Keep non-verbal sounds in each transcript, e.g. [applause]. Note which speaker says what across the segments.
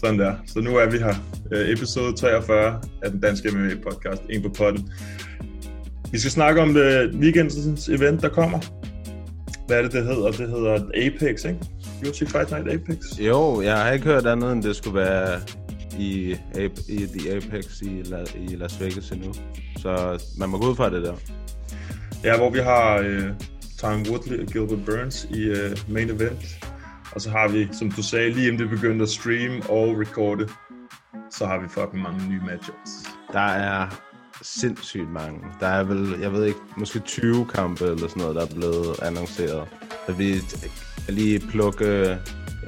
Speaker 1: Sådan der. Så nu er vi her. Øh, episode 43 af den danske MMA podcast, En på potten. Vi skal snakke om det weekendens event, der kommer. Hvad er det, det hedder? Det hedder Apex, ikke? UFC Fight Night Apex.
Speaker 2: Jo, jeg har ikke hørt andet, end det skulle være i, i The Apex i, La- i Las Vegas endnu. Så man må gå ud fra det der.
Speaker 1: Ja, hvor vi har øh, Time Woodley og Gilbert Burns i øh, main event. Og så har vi, som du sagde, lige inden det begyndte at streame og recorde, så har vi fucking mange nye matchups.
Speaker 2: Der er sindssygt mange. Der er vel, jeg ved ikke, måske 20 kampe eller sådan noget, der er blevet annonceret. Så vi kan lige plukke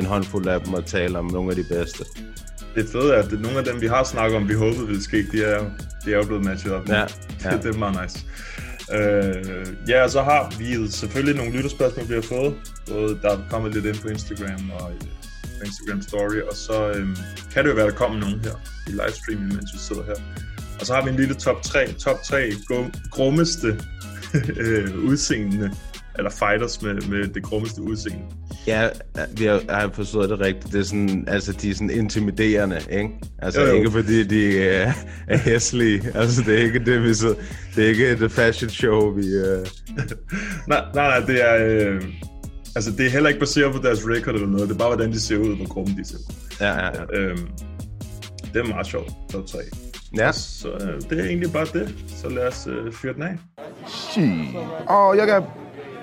Speaker 2: en håndfuld af dem og tale om nogle af de bedste.
Speaker 1: Det fede er, at nogle af dem, vi har snakket om, vi håbede ville ske, de er, de er jo blevet matchet op.
Speaker 2: Ja, [laughs] ja.
Speaker 1: det er meget nice. Øh, ja, og så har vi selvfølgelig nogle lytterspørgsmål, vi har fået. Både der er kommet lidt ind på Instagram og øh, på Instagram Story, og så øh, kan det jo være, der kommer nogen her i livestreamen, mens vi sidder her. Og så har vi en lille top 3, top 3 grummeste [laughs] øh, udseende, eller fighters med, med det grummeste udseende.
Speaker 2: Ja, vi har, jeg har forstået det rigtigt. Det er sådan, altså, de er sådan intimiderende, ikke? Altså,
Speaker 1: Jo, jo.
Speaker 2: ikke fordi de er, er hæslige. Altså, det er ikke det, vi så... Det er ikke et fashion show, vi... Uh... [laughs]
Speaker 1: Nej, nej, nej, det er... Øh, altså, det er heller ikke baseret på deres record eller noget. Det er bare, hvordan de ser ud, hvor grumme de ser ud.
Speaker 2: Ja, ja, ja.
Speaker 1: Øhm, det er meget sjovt, top 3.
Speaker 2: ja.
Speaker 1: Så øh, det er egentlig bare det. Så lad os øh, fyre den af.
Speaker 3: Shit. Oh, y'all got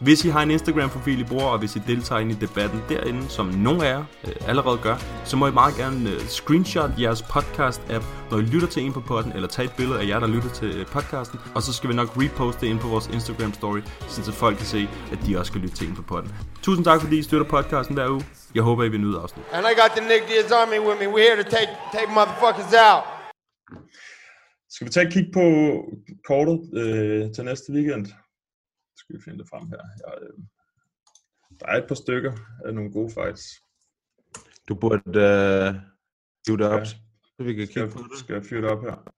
Speaker 4: Hvis I har en Instagram-profil, I bruger, og hvis I deltager ind i debatten derinde, som nogle af jer øh, allerede gør, så må I meget gerne øh, screenshot jeres podcast-app, når I lytter til en på podden, eller tage et billede af jer, der lytter til øh, podcasten, og så skal vi nok reposte det ind på vores Instagram-story, så folk kan se, at de også skal lytte til en på podden. Tusind tak, fordi I støtter podcasten hver uge. Jeg håber, I vil nyde afsnit.
Speaker 5: And I got the Nick Diaz Army with me. We're here to take take motherfuckers out.
Speaker 1: Skal vi tage et kig på kortet øh, til næste weekend? Skal vi finde det frem her. Jeg, øh, der er et par stykker af nogle gode fights.
Speaker 2: Du burde uh, hive det op,
Speaker 1: Ja.
Speaker 2: så vi kan
Speaker 1: Skal
Speaker 2: kigge på det.
Speaker 1: skal jeg fyre det op her?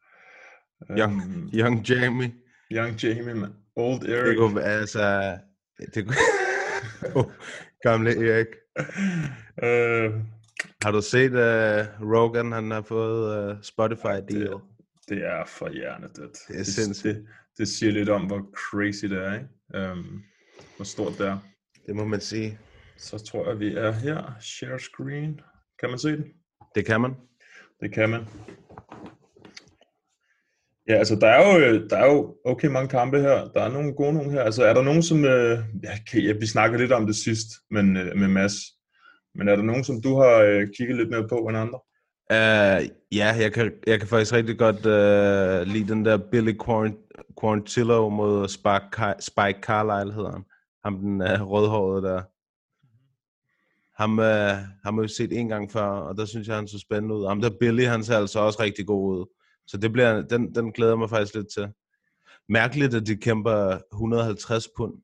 Speaker 2: Young,
Speaker 1: Øhm,
Speaker 2: young Jamie.
Speaker 1: Young Jamie, man. Old
Speaker 2: Det
Speaker 1: Eric.
Speaker 2: kunne, altså... Det kunne... [laughs] oh, gamle Erik.
Speaker 1: øh,
Speaker 2: Har du set uh, Rogan, han har fået uh, Spotify deal?
Speaker 1: det, det er for hjernedødt.
Speaker 2: Det er sindssygt.
Speaker 1: Det, det siger lidt om, hvor crazy det er, ikke? Um, hvor stort det er.
Speaker 2: Det må man sige.
Speaker 1: Så tror jeg, vi er her. Share screen. Kan man se den?
Speaker 2: Det kan man.
Speaker 1: Det kan man. Ja, altså der er jo, der er jo okay mange kampe her. Der er nogle gode nogle her. Altså er der nogen, som... Øh, okay, ja, vi snakker lidt om det sidst men, øh, med Mads. Men er der nogen, som du har øh, kigget lidt mere på end andre?
Speaker 2: Uh, ja, jeg kan, jeg kan faktisk rigtig godt uh, lide den der Billy Quarant- Quarantillo mod Spike, Car- Spike Carlisle, hedder han. Ham den uh, rødhårede der. Ham, uh, ham har vi set en gang før, og der synes jeg, han så spændende ud. Ham der Billy, han ser altså også rigtig god ud. Så det bliver, den, den glæder jeg mig faktisk lidt til. Mærkeligt, at de kæmper 150 pund.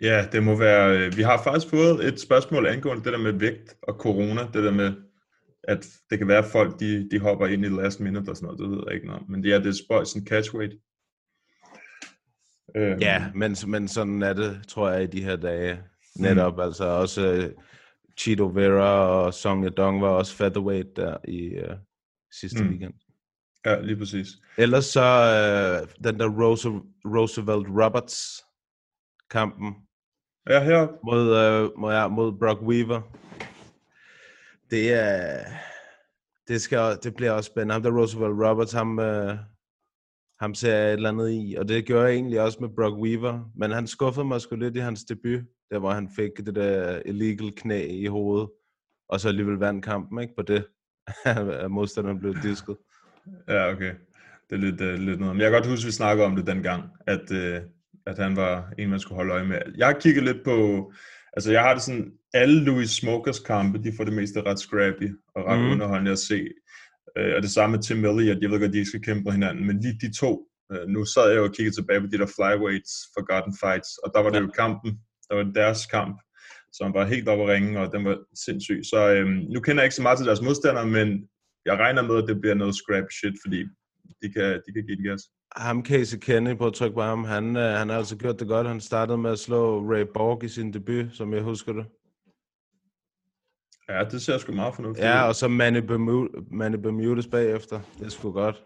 Speaker 1: Ja, det må være... Vi har faktisk fået et spørgsmål angående det der med vægt og corona. Det der med, at det kan være, at folk de, de hopper ind i last minute og sådan noget. Det ved jeg ikke noget. Men det er det boys and catchweight. Øhm,
Speaker 2: Ja, men, men sådan er det, tror jeg, i de her dage. Netop, mm. altså også uh, Chito Vera og Song Yadong var også featherweight der i uh, sidste
Speaker 1: Mm.
Speaker 2: mm. weekend.
Speaker 1: Ja, lige præcis.
Speaker 2: Ellers så uh, den der Rose, Roosevelt Roberts kampen
Speaker 1: Ja, her.
Speaker 2: mod, uh, mod, ja, mod Brock Weaver. Det er... Det, skal, det bliver også spændende. Ham der Roosevelt Roberts, ham, øh, ham ser jeg et eller andet i, og det gør jeg egentlig også med Brock Weaver, men han skuffede mig sgu lidt i hans debut, der hvor han fik det der illegal knæ i hovedet, og så alligevel vandt kampen, ikke, på det, at [laughs] modstanderen blev disket.
Speaker 1: Ja, okay. Det er lidt, uh, lidt noget. Men jeg kan godt huske, at vi snakkede om det dengang, at, uh, at han var en, man skulle holde øje med. Jeg har kigget lidt på, altså jeg har det sådan, alle Louis Smokers kampe, de får det meste ret scrappy og ret mm. underholdende at se. Uh, og det samme med Tim Elliott, jeg ved godt, de ikke skal kæmpe på hinanden, men lige de to, uh, nu sad jeg jo og kiggede tilbage på de der flyweights, Forgotten Fights, og der var det ja. jo kampen, der var deres kamp, som var helt oppe at ringe, og den var sindssyg. Så øhm, nu kender jeg ikke så meget til deres modstandere, men jeg regner med, at det bliver noget scrap shit, fordi de kan, de kan give det gas.
Speaker 2: Ham Casey Kenny, på at trykke på ham, han, øh, han har altså gjort det godt. Han startede med at slå Ray Borg i sin debut, som jeg husker det.
Speaker 1: Ja, det ser sgu meget fornuftigt
Speaker 2: Ja, og så Manny, Bermuda, Manny Bermudes bagefter. Det er sgu godt.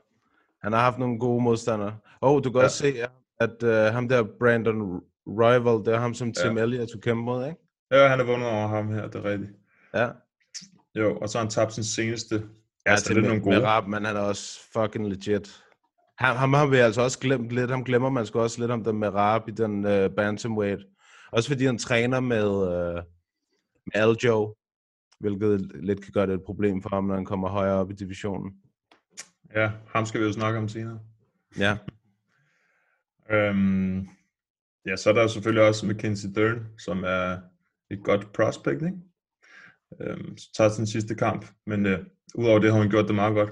Speaker 2: Han har haft nogle gode modstandere. Og oh, du kan ja. også se, at uh, ham der Brandon Rival, det er ham, som Tim ja. Elliott skulle kæmpe mod, ikke?
Speaker 1: Ja, han er vundet over ham her, det er rigtigt.
Speaker 2: Ja.
Speaker 1: Jo, og så har han tabt sin seneste.
Speaker 2: Ja, altså, det er nogle gode. Rap, men han er også fucking legit. Ham, ham har vi altså også glemt lidt. Ham glemmer man sgu også lidt om den med Rap i den uh, bantamweight. Også fordi han træner med, uh, med Aljo, hvilket lidt kan gøre det et problem for ham, når han kommer højere op i divisionen.
Speaker 1: Ja, ham skal vi jo snakke om senere.
Speaker 2: Ja.
Speaker 1: øhm, ja, så er der selvfølgelig også Mackenzie Dern, som er et godt prospect, ikke? Øhm, så tager sin sidste kamp, men øh, udover det har hun gjort det meget godt.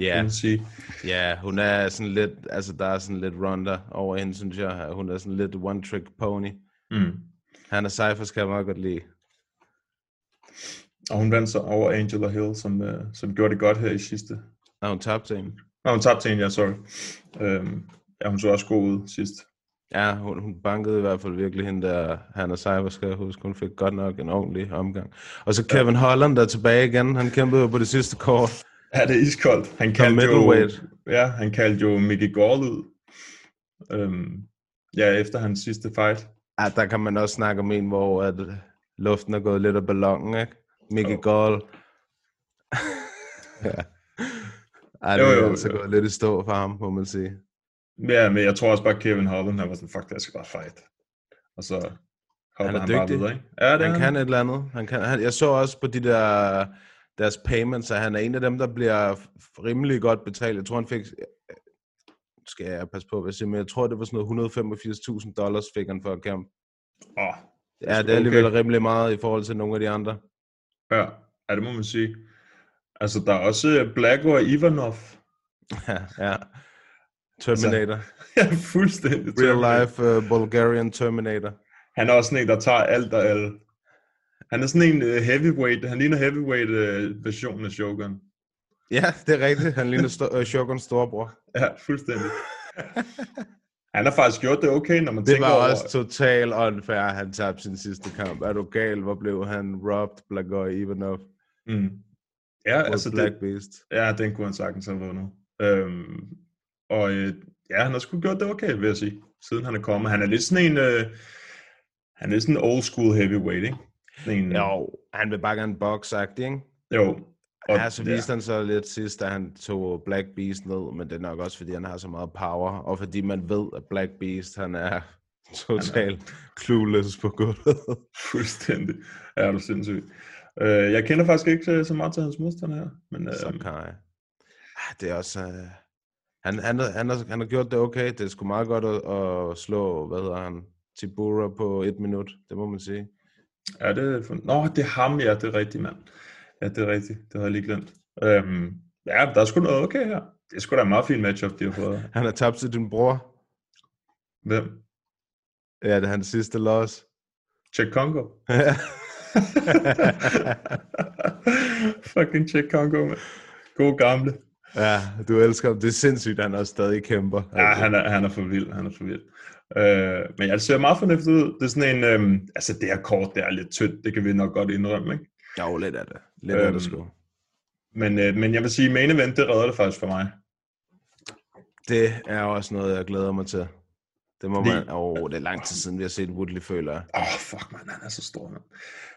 Speaker 2: Ja, yeah. sige. ja, hun er sådan lidt, altså der er sådan lidt Ronda over hende, synes jeg. Hun er sådan lidt one-trick pony.
Speaker 1: Mm.
Speaker 2: Han er Cypher, skal jeg meget godt lide.
Speaker 1: Og hun vandt så over Angela Hill, som, øh, som gjorde det godt her i sidste.
Speaker 2: Og hun tabte en.
Speaker 1: Og hun tabte en, ja, sorry. Øhm, ja, hun så også god ud sidst.
Speaker 2: Ja, hun, hun bankede i hvert fald virkelig hende der, han og Cyber, skal jeg huske. Hun fik godt nok en ordentlig omgang. Og så Kevin ja. Holland der tilbage igen. Han kæmpede jo på det sidste kort.
Speaker 1: Ja, det er iskoldt. Han kaldte jo, ja, han kaldte jo Mickey Gall ud. Øhm, ja, efter hans sidste fight.
Speaker 2: Ja, der kan man også snakke om en, hvor at luften er gået lidt af ballonen, ikke? Mickey oh. Gall. ja. Ej, det jo, jo, er altså jo. gået lidt i stå for ham, må man sige.
Speaker 1: Ja, men jeg tror også bare, Kevin Holland, han var sådan, fuck, jeg skal bare fight. Og så
Speaker 2: han er han dygtig. bare videre, ikke? Ja, det han, han kan et eller andet. Han kan, han, jeg så også på de der, deres payments, at han er en af dem, der bliver rimelig godt betalt. Jeg tror, han fik, skal jeg passe på, hvad jeg siger, men jeg tror, det var sådan noget 185.000 dollars fik han for at kæmpe.
Speaker 1: Åh, oh,
Speaker 2: det ja, det er alligevel okay. rimelig meget i forhold til nogle af de andre.
Speaker 1: Ja, ja det må man sige. Altså, der er også Black og Ivanov.
Speaker 2: ja, ja. Terminator. Altså, [laughs]
Speaker 1: ja, fuldstændig.
Speaker 2: Real life uh, Bulgarian Terminator.
Speaker 1: Han er også sådan en, der tager alt og alle. Han er sådan en uh, heavyweight, han ligner heavyweight uh, versionen af Shogun.
Speaker 2: Ja, det er rigtigt. Han ligner sto- uh, Shoguns storebror. [laughs]
Speaker 1: Ja, fuldstændig. han har faktisk gjort det okay, når man
Speaker 2: det
Speaker 1: tænker over...
Speaker 2: Det var også total unfair, han tabte sin sidste kamp. Er du gal? Hvor blev han robbed, Blagoy Ivanov?
Speaker 1: Mm. Ja,
Speaker 2: altså Black det, Beast.
Speaker 1: Ja, den kunne han sagtens have vundet. Øhm, og øh, ja, han har sgu gjort det okay, vil jeg sige, siden han er kommet. Han er lidt sådan en, øh, han er sådan en old school heavyweight, ikke?
Speaker 2: En, jo, han vil bare gerne boxe ikke?
Speaker 1: Jo.
Speaker 2: Og, ja, så viste ja. han så lidt sidst, da han tog Black Beast ned, men det er nok også, fordi han har så meget power, og fordi man ved, at Black Beast, han er [laughs] totalt clueless på gulvet.
Speaker 1: Fuldstændig. Ja, du sindssygt. Uh, jeg kender faktisk ikke så meget til hans modstander her. Men, uh,
Speaker 2: så kan jeg. Ah, det er også... Uh, han, han, han, har, han har gjort det okay. Det er sgu meget godt at, at slå, hvad hedder han, Tibura på et minut. Det må man sige.
Speaker 1: Ja, det er... For... Nå, det er ham, ja. Det er rigtigt, mand. Ja, det er rigtigt. Det har jeg lige glemt. Øhm, ja, der er sgu noget okay her. Det er sgu da en meget fin matchup, de har fået. [laughs]
Speaker 2: Han har tabt til din bror.
Speaker 1: Hvem?
Speaker 2: Ja, det er hans sidste loss.
Speaker 1: Check Congo. [laughs] [laughs] Fucking Check Congo, man. God gamle.
Speaker 2: Ja, du elsker ham. Det er sindssygt, at han også stadig kæmper.
Speaker 1: Ja, han er, han er for vild. Han er for vild. Øh, men jeg ser meget fornuftigt ud. Det er sådan en, øh, altså det her kort, det er lidt tyndt. Det kan vi nok godt indrømme, ikke?
Speaker 2: Jo, lidt af det. Lidt øhm, af det sgu.
Speaker 1: Men, øh, men jeg vil sige, main event, det redder det faktisk for mig.
Speaker 2: Det er også noget, jeg glæder mig til. Det må man... Åh, oh, det er lang tid siden, vi har set Woodley, føler jeg.
Speaker 1: Åh, oh, fuck man, han er så stor, man.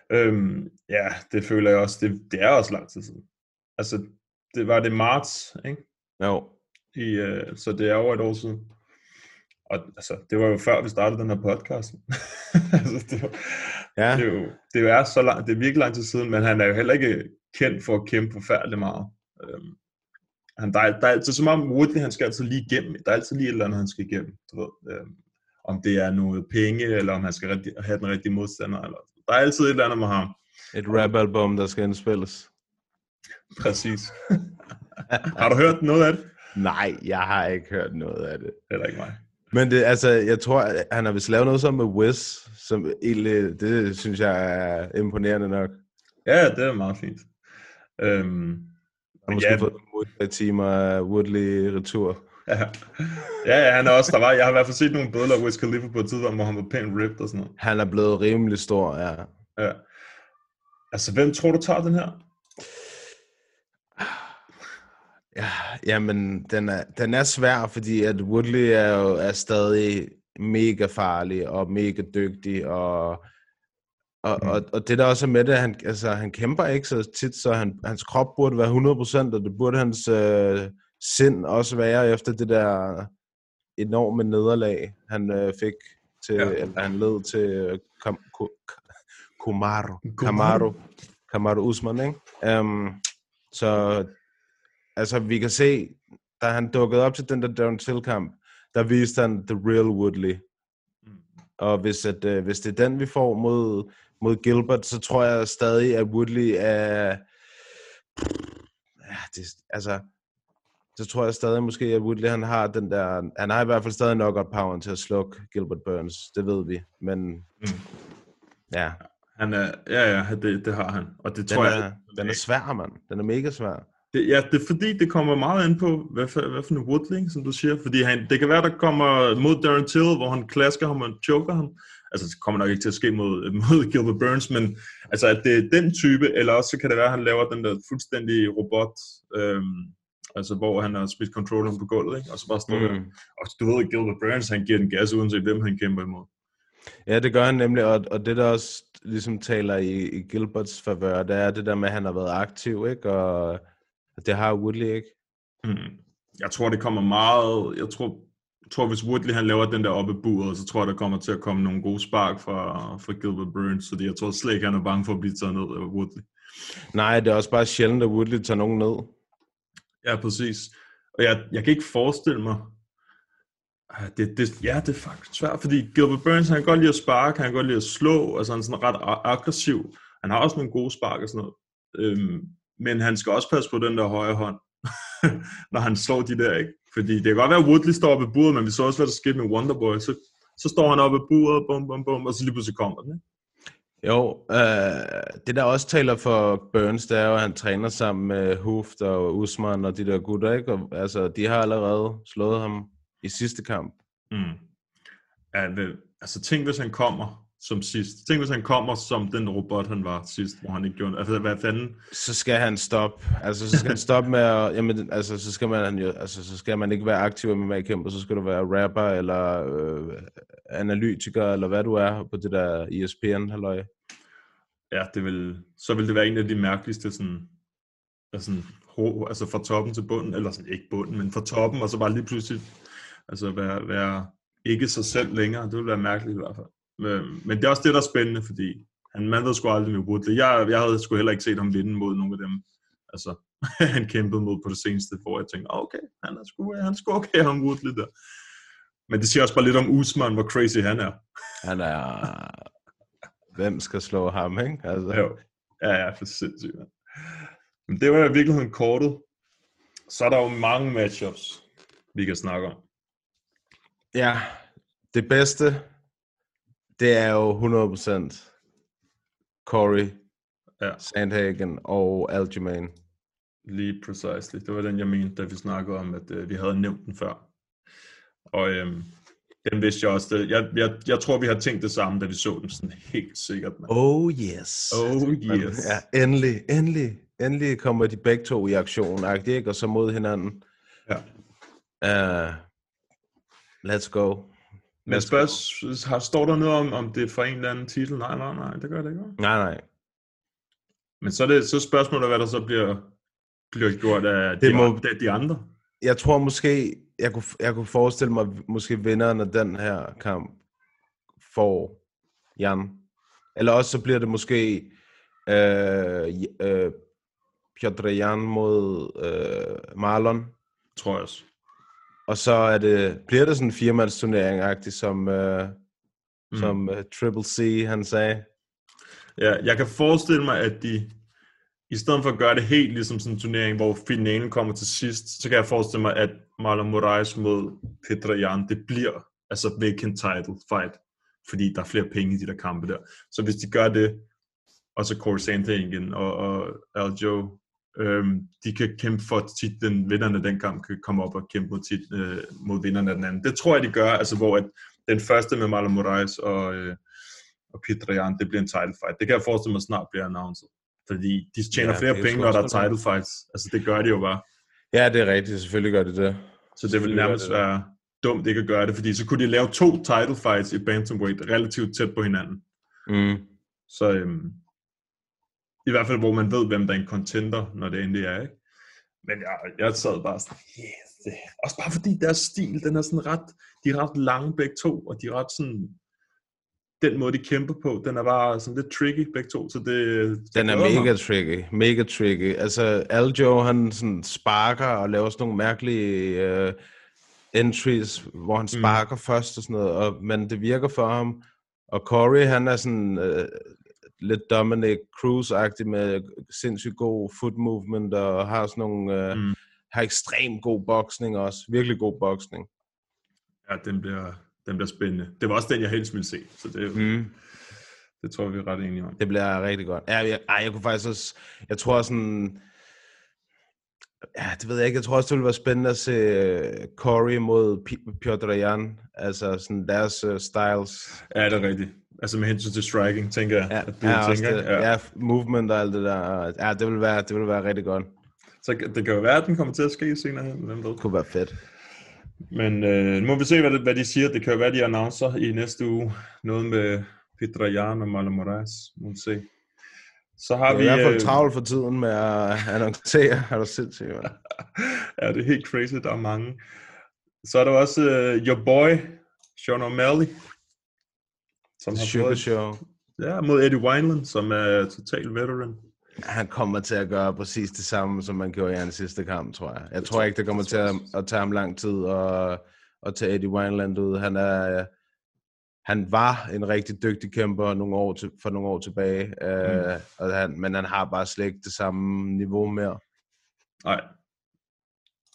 Speaker 1: Øhm, ja, det føler jeg også. Det, det er også lang tid siden. altså, det var det marts, ikke?
Speaker 2: Jo.
Speaker 1: I, øh, så det er over et år siden. Og altså, det var jo før vi startede den her podcast. [laughs] altså, det, var,
Speaker 2: Ja.
Speaker 1: det, er jo, det er så langt, det er virkelig lang tid siden, men han er jo heller ikke kendt for at kæmpe forfærdeligt meget. Øhm, han, der, er, der er altid, som om Woodley, han skal altid lige igennem. Der er altid lige et eller andet, han skal igennem. Du ved, øhm, om det er noget penge, eller om han skal rigtig, have den rigtige modstander. Eller, der er altid et eller andet med ham.
Speaker 2: Et rap-album, der skal indspilles.
Speaker 1: Præcis. [laughs] har du hørt noget af det?
Speaker 2: Nej, jeg har ikke hørt noget af det.
Speaker 1: Heller ikke mig.
Speaker 2: Men det, altså, jeg tror, han har vist lavet noget sammen med Wiz, som egentlig, det synes jeg er imponerende nok.
Speaker 1: Ja, det er meget fint. Øhm,
Speaker 2: Han har måske
Speaker 1: ja,
Speaker 2: fået nogle timer af Woodley retur.
Speaker 1: ja, ja, ja, han er også, der var, jeg har i hvert fald set nogle billeder af Wiz Khalifa på et tidspunkt, hvor han var pænt ripped og sådan noget.
Speaker 2: Han er blevet rimelig stor, ja.
Speaker 1: Ja. Altså, hvem tror du tager den her?
Speaker 2: Ja, jamen, den er, den er svær, fordi at Woodley er jo er stadig mega farlig og mega dygtig, og, og,
Speaker 1: Mm.
Speaker 2: og, og det der også er med det, han, altså, han kæmper ikke så tit, så han, hans krop burde være 100%, og det burde hans øh, sind også være efter det der enorme nederlag, han øh, fik til,
Speaker 1: Ja.
Speaker 2: eller han led til øh, Kam, Ko, Kumaro, Usman, ikke? Um, så altså, vi kan se, da han dukkede op til den der Darren Till-kamp, der viste han the real Woodley. Og hvis, at, øh, hvis det er den, vi får mod, mod Gilbert, så tror jeg stadig, at Woodley er... Ja, det, altså, så tror jeg stadig måske, at Woodley han har den der... Han har i hvert fald stadig knockout power til at slukke Gilbert Burns. Det ved vi. Men
Speaker 1: Mm.
Speaker 2: ja,
Speaker 1: Han er, ja, ja, det, det har han. Og det
Speaker 2: den
Speaker 1: tror
Speaker 2: er,
Speaker 1: jeg,
Speaker 2: den er svær, mand. Den er mega svær.
Speaker 1: Det, ja, det er fordi, det kommer meget ind på, hvad for, hvad for en Woodley, som du siger. Fordi han, det kan være, der kommer mod Darren Till, hvor han klasker ham og choker ham. Altså, det kommer nok ikke til at ske mod, [laughs] mod Gilbert Burns, men altså, at det er den type, eller også så kan det være, at han laver den der fuldstændig robot, øhm, altså hvor han har smidt controlleren på gulvet, ikke? og så bare står mm. der. Og du ved, Gilbert Burns, han giver den gas, uanset hvem han kæmper imod.
Speaker 2: Ja, det gør han nemlig, og, og det der også ligesom taler i, i Gilberts favør, det er det der med, at han har været aktiv, ikke? Og det har Woodley ikke.
Speaker 1: Mm. Jeg tror, det kommer meget... Jeg tror, jeg tror, hvis Woodley han laver den der oppe buret, så tror jeg, der kommer til at komme nogle gode spark fra, fra Gilbert Burns, fordi jeg tror slet ikke, han er bange for at blive taget ned af Woodley.
Speaker 2: Nej, det er også bare sjældent, at Woodley tager nogen ned.
Speaker 1: Ja, præcis. Og jeg, jeg kan ikke forestille mig... Det, det, ja, det er faktisk svært, fordi Gilbert Burns, han kan godt lide at sparke, han kan godt lide at slå, altså han er sådan ret aggressiv. Han har også nogle gode spark og sådan noget. Øhm, men han skal også passe på den der højre hånd, [laughs] når han slår de der, ikke? Fordi det kan godt være, at Woodley står oppe i buret, men vi så også, hvad der skete med Wonderboy. Så, så står han oppe i buret, bum, bum, bum, og så lige pludselig kommer den, ikke?
Speaker 2: Jo, øh, det der også taler for Burns, det er jo, at han træner sammen med Huft og Usman og de der gutter, ikke? Og, altså, de har allerede slået ham i sidste kamp.
Speaker 1: Mm. Ja, det, altså tænk, hvis han kommer som sidst. Tænk, hvis han kommer som den robot, han var sidst, hvor han ikke gjorde Altså, hvad fanden?
Speaker 2: Så skal han stoppe. Altså, så skal han stoppe med at... Jamen, altså, så skal man jo... Altså, så skal man ikke være aktiv med kæmper, så skal du være rapper, eller øh, analytiker, eller hvad du er på det der ESPN, halløj.
Speaker 1: Ja, det vil, så vil det være en af de mærkeligste sådan, altså, ho, altså fra toppen til bunden, eller sådan ikke bunden, men fra toppen, og så bare lige pludselig altså være, være ikke sig selv længere. Det vil være mærkeligt i hvert fald. Men, men det er også det, der er spændende, fordi han, man ved sgu aldrig med Woodley. Jeg, jeg havde sgu heller ikke set ham vinde mod nogle af dem, altså, [laughs] han kæmpede mod på det seneste, hvor jeg tænkte, "Ah, okay, han er sgu, han er sgu okay, ham Woodley der. Men det siger også bare lidt om Usman, hvor crazy han er.
Speaker 2: Han er... Hvem skal slå ham, ikke? Altså.
Speaker 1: Jo. Ja, ja, for sindssygt. mand. Men det var i virkeligheden kortet. Så er der jo mange matchups, vi kan snakke om.
Speaker 2: Ja, det bedste, det er jo 100% Corey,
Speaker 1: Ja.
Speaker 2: Sandhagen og Aljamain.
Speaker 1: Lige precisely. Det var den, jeg mente, da vi snakkede om, at øh, vi havde nævnt den før. Og øhm, den vidste jeg også. Det. Jeg, jeg, jeg tror, vi har tænkt det samme, da vi så den sådan helt sikkert. Man.
Speaker 2: Oh yes.
Speaker 1: Oh yes.
Speaker 2: Ja, endelig, endelig, endelig kommer de begge to i aktion, ikke? Og så mod hinanden.
Speaker 1: Ja.
Speaker 2: Uh, let's go.
Speaker 1: Men spørg, har, står der noget om, om det er for en eller anden titel? Nej, nej, nej, det gør det ikke.
Speaker 2: Nej, nej.
Speaker 1: Men så er det så spørgsmålet, hvad der så bliver bliver gjort af
Speaker 2: Det
Speaker 1: de,
Speaker 2: må-
Speaker 1: må... de andre.
Speaker 2: Jeg tror måske, jeg kunne, jeg kunne forestille mig, måske vinderen af den her kamp får Jan. Eller også så bliver det måske øh, øh, Piotr Jan mod øh, Marlon.
Speaker 1: Tror jeg også.
Speaker 2: Og så er det, bliver det sådan en firemandsturnering-agtigt, som, øh, mm. som øh, Triple C han sagde.
Speaker 1: Ja, jeg kan forestille mig, at de, i stedet for at gøre det helt ligesom sådan en turnering, hvor finalen kommer til sidst, så kan jeg forestille mig, at Marlon Moraes mod Petra Jan, det bliver altså vacant title fight, fordi der er flere penge i de der kampe der. Så hvis de gør det, og så Corey Sandhagen og, og Aljo, øhm, de kan kæmpe for titlen, vinderne af den kamp kan komme op og kæmpe mod, tit, øh, mod vinderne af den anden. Det tror jeg, de gør, altså hvor at den første med Marlon Moraes og, øh, og Jan, det bliver en title fight. Det kan jeg forestille mig snart bliver announced. Fordi de tjener
Speaker 2: Ja,
Speaker 1: flere
Speaker 2: er
Speaker 1: penge, når der er title fights. Altså det gør de jo bare.
Speaker 2: Ja, det er rigtigt. Selvfølgelig gør det det.
Speaker 1: Så det vil nærmest
Speaker 2: det.
Speaker 1: være dumt ikke at gøre det, fordi så kunne de lave to title fights i bantamweight relativt tæt på hinanden.
Speaker 2: Mm.
Speaker 1: Så øhm, i hvert fald, hvor man ved, hvem der er en contender, når det endelig er, ikke? Men jeg, jeg sad bare sådan, yes, det. også bare fordi deres stil, den er sådan ret, de er ret lange begge to, og de er ret sådan, den måde de kæmper på, den er bare sådan lidt tricky begge to, så det,
Speaker 2: Den er
Speaker 1: glæder mig.
Speaker 2: mega tricky. Mega tricky. Altså, Aljo, han sådan sparker og laver sådan nogle mærkelige uh, entries, hvor han sparker mm. først og sådan noget, og, men det virker for ham. Og Corey, han er sådan uh, lidt Dominic Cruz-agtig med sindssygt god foot movement, og har sådan nogle, uh, mm. har ekstremt god boksning også. Virkelig god boksning.
Speaker 1: Ja, den bliver, den bliver spændende. Det var også den, jeg helst ville se, så det,
Speaker 2: Mm.
Speaker 1: det tror jeg, vi er ret enige om.
Speaker 2: Det bliver rigtig godt. Ja, jeg, ej, jeg kunne faktisk også... Jeg tror sådan... Ja, det ved jeg ikke. Jeg tror også, det ville være spændende at se øh, Corey mod P- Piotr Jan. Altså sådan deres uh, styles.
Speaker 1: Ja, det er rigtigt. Altså med hensyn til striking, tænker jeg,
Speaker 2: Ja,
Speaker 1: at du
Speaker 2: ja,
Speaker 1: tænker.
Speaker 2: det, ja. ja, movement og alt det der. Ja, det vil være, det vil være rigtig godt.
Speaker 1: Så det kan jo være, at den kommer til at ske senere hen, hvem ved.
Speaker 2: Det kunne være fedt.
Speaker 1: Men øh, nu må vi se, hvad, det, hvad de siger. Det kan jo være, de annoncer i næste uge. Noget med Petra Jan og. Nu må vi se. Så har
Speaker 2: Jeg er
Speaker 1: vi...
Speaker 2: i hvert fald
Speaker 1: øh,
Speaker 2: travlt for tiden med at [laughs] annoncere. Er du sindssygt, mand? [laughs]
Speaker 1: ja, det er helt crazy, der er mange. Så er der også uh, your boy, Sean O'Malley. Som har
Speaker 2: Sugar
Speaker 1: fået,
Speaker 2: Show.
Speaker 1: ja, mod Eddie Wineland, som er total veteran.
Speaker 2: Han kommer til at gøre præcis det samme, som man gjorde i hans sidste kamp, tror jeg. Jeg tror ikke, det kommer til at, at tage ham lang tid at, at tage Eddie Wineland ud. Han er, han var en rigtig dygtig kæmper nogle år til, for nogle år tilbage, mm. øh, og han, men han har bare slet ikke det samme niveau mere.
Speaker 1: Nej.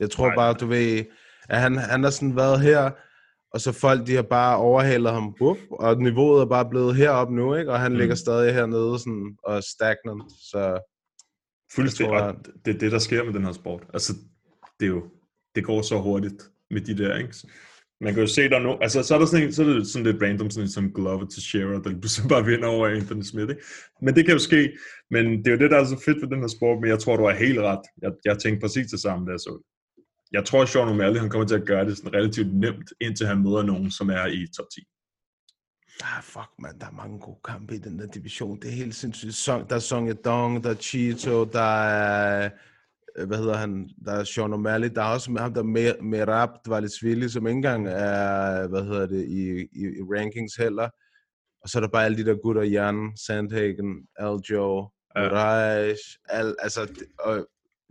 Speaker 2: Jeg tror
Speaker 1: Nej.
Speaker 2: bare, du ved, at han, han har sådan været her, og så folk, de har bare overhalet ham, bup, og niveauet er bare blevet heroppe nu, ikke? og han mm. ligger stadig hernede sådan, og er stagnant, så
Speaker 1: Fuldstændig.
Speaker 2: Tror,
Speaker 1: Og det er det, der sker med den her sport. Altså, det er jo, det går så hurtigt med de der, ikke? Man kan jo se, der er no, altså, så er der sådan, en, så er det sådan lidt random, sådan som Glover til Shearer, der pludselig bare vinder over Anthony Smith, ikke? Men det kan jo ske, men det er jo det, der er så fedt ved den her sport, men jeg tror, du har helt ret. Jeg, jeg tænkte præcis det samme, da jeg så det. Jeg tror, at Sean O'Malley, han kommer til at gøre det sådan relativt nemt, indtil han møder nogen, som er i top 10.
Speaker 2: Ah, fuck, man, der er mange gode kampe i den der division. Det er helt sindssygt. Der er Song Dong, der er Cheeto, der er, hvad hedder han, der er Sean O'Malley, der er også ham, der er Mer- Merab Dvalishvili, som ikke engang er, hvad hedder det, i, i, i rankings heller. Og så er der bare alle de der gutter, Jan, Sandhagen, Aljo,
Speaker 1: Ja.
Speaker 2: Moraes, al, altså, og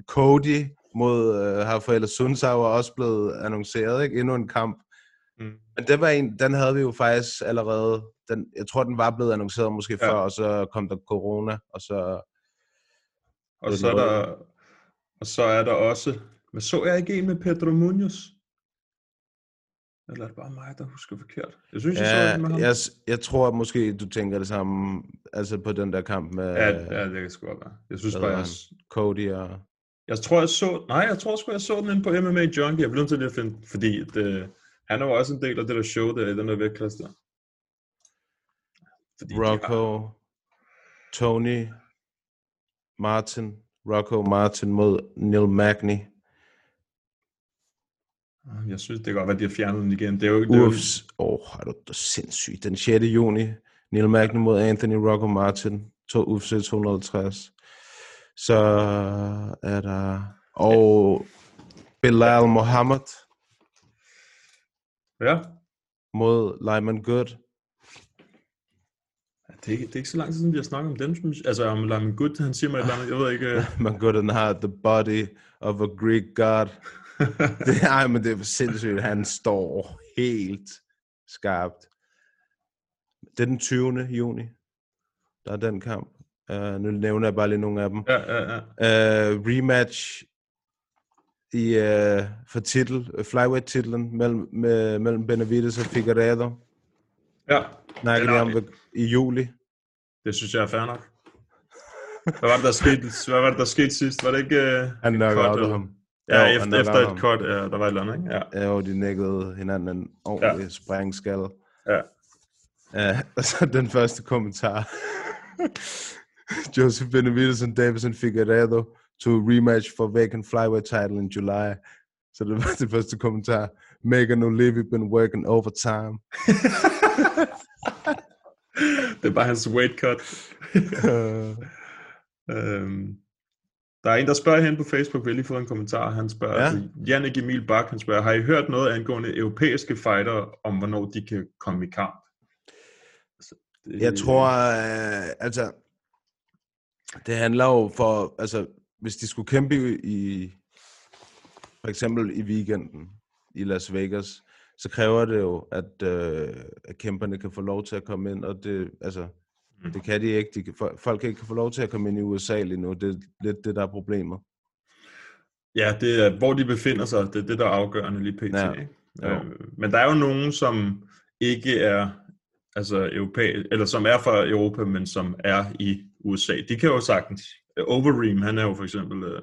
Speaker 2: Cody mod uh, Rafael Sunsau er også blevet annonceret, ikke? Endnu en kamp.
Speaker 1: Mm.
Speaker 2: Men det var en, den havde vi jo faktisk allerede, den, jeg tror, den var blevet annonceret måske
Speaker 1: Ja.
Speaker 2: før, og så kom der corona, og så...
Speaker 1: Og så, er der, og så er der også, hvad så jeg ikke en med Pedro Munoz? Eller er det bare mig, der husker forkert? Jeg synes, jeg så
Speaker 2: Ja,
Speaker 1: den med ham.
Speaker 2: jeg, jeg tror at måske, du tænker det samme, altså på den der kamp med
Speaker 1: Ja, ja, det kan sgu godt være. Jeg synes bare, jeg,
Speaker 2: han? Cody og...
Speaker 1: jeg tror, jeg så... Nej, jeg tror sgu, jeg så den inde på MMA Junkie. Jeg blev nødt til lige at finde... Fordi det, han er jo også en del af det der show, der i den der vægtklasse der. Fordi
Speaker 2: Rocco, Tony, Martin, Rocco Martin mod Neil Magny.
Speaker 1: Jeg synes, det kan godt være, at de har fjernet den igen. Det er jo, er jo,
Speaker 2: Ufs, åh, oh, er du da sindssygt. Den 6. juni, Neil Magny mod Anthony Rocco Martin, to UFC 250. Så er der... Og Bilal Mohammed
Speaker 1: Ja.
Speaker 2: mod Lyman Good.
Speaker 1: Det er, ikke, det er ikke så lang tid siden, vi har snakket om dem. synes jeg. Altså om Lyman Good, han siger mig et eller andet. Jeg ved ikke... øh, [laughs]
Speaker 2: Man Good han har the body of a Greek god. [laughs] det, ej, men det er sindssygt. Han står helt skarpt. Det er den 20. juni. Der er den kamp. Uh, nu nævner jeg bare lige nogle af dem.
Speaker 1: Ja, ja, ja.
Speaker 2: Uh, rematch i, uh, for titel, uh, flyweight-titlen mellem, med, mellem Benavides og Figueredo.
Speaker 1: ja.
Speaker 2: Snakker de om ved, i juli.
Speaker 1: Det synes jeg er fair nok. Hvad var det, der skete, hvad var det, der skete sidst? Var det ikke... Uh,
Speaker 2: Han knockede ham.
Speaker 1: Ja,
Speaker 2: Jo,
Speaker 1: efter, efter et cut, ja, der var et eller andet, ikke? Ja.
Speaker 2: Ja, jo, de nækkede hinanden en ordentlig ja. sprængskalle.
Speaker 1: Ja.
Speaker 2: Uh, [laughs] og så den første kommentar. Joseph Benavides and Davison Figueredo to rematch for vacant flyweight title in July. Så det var [laughs] den første kommentar. Megan O'Leary been working overtime. [laughs]
Speaker 1: det er bare hans weight cut. øhm, der er en, der spørger hen på Facebook, vi har lige fået en kommentar. Han spørger,
Speaker 2: Ja.
Speaker 1: ja. Jannik Emil Bak, han spørger, har I hørt noget angående europæiske fighter, om hvornår de kan komme i kamp? Altså, det,
Speaker 2: Jeg tror, øh, altså, det handler jo for, altså, hvis de skulle kæmpe i, i for eksempel i weekenden i Las Vegas, så kræver det jo, at, øh, at kæmperne kan få lov til at komme ind, og det, altså,
Speaker 1: Mm.
Speaker 2: det kan de ikke. De folk kan ikke få lov til at komme ind i USA lige nu. Det er lidt det, der er problemet.
Speaker 1: Ja, det er, hvor de befinder sig, det er det, der er afgørende lige pt.
Speaker 2: Ja.
Speaker 1: Øh, men der er jo nogen, som ikke er altså europæ, eller som er fra Europa, men som er i USA. De kan jo sagtens. Overeem, han er jo for eksempel, øh,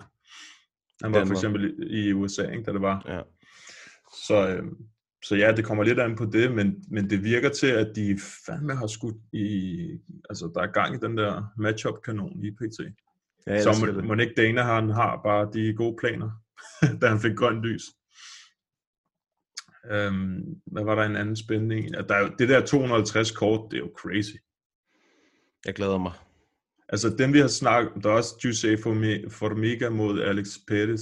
Speaker 1: han var for eksempel i, i USA, ikke, da det var.
Speaker 2: Ja.
Speaker 1: Så, øh, så ja, det kommer lidt an på det, men, men det virker til, at de fandme har skudt i, altså der er gang i den der matchup-kanon i PT.
Speaker 2: Ja,
Speaker 1: Så må, må ikke Dana han har bare de gode planer, [laughs] da han fik grønt lys. Øhm, hvad var der en anden spændende en? At Der er, det der 250 kort, det er jo crazy.
Speaker 2: Jeg glæder mig.
Speaker 1: Altså dem vi har snakket der er også Jose Formi- Formiga mod Alex Perez.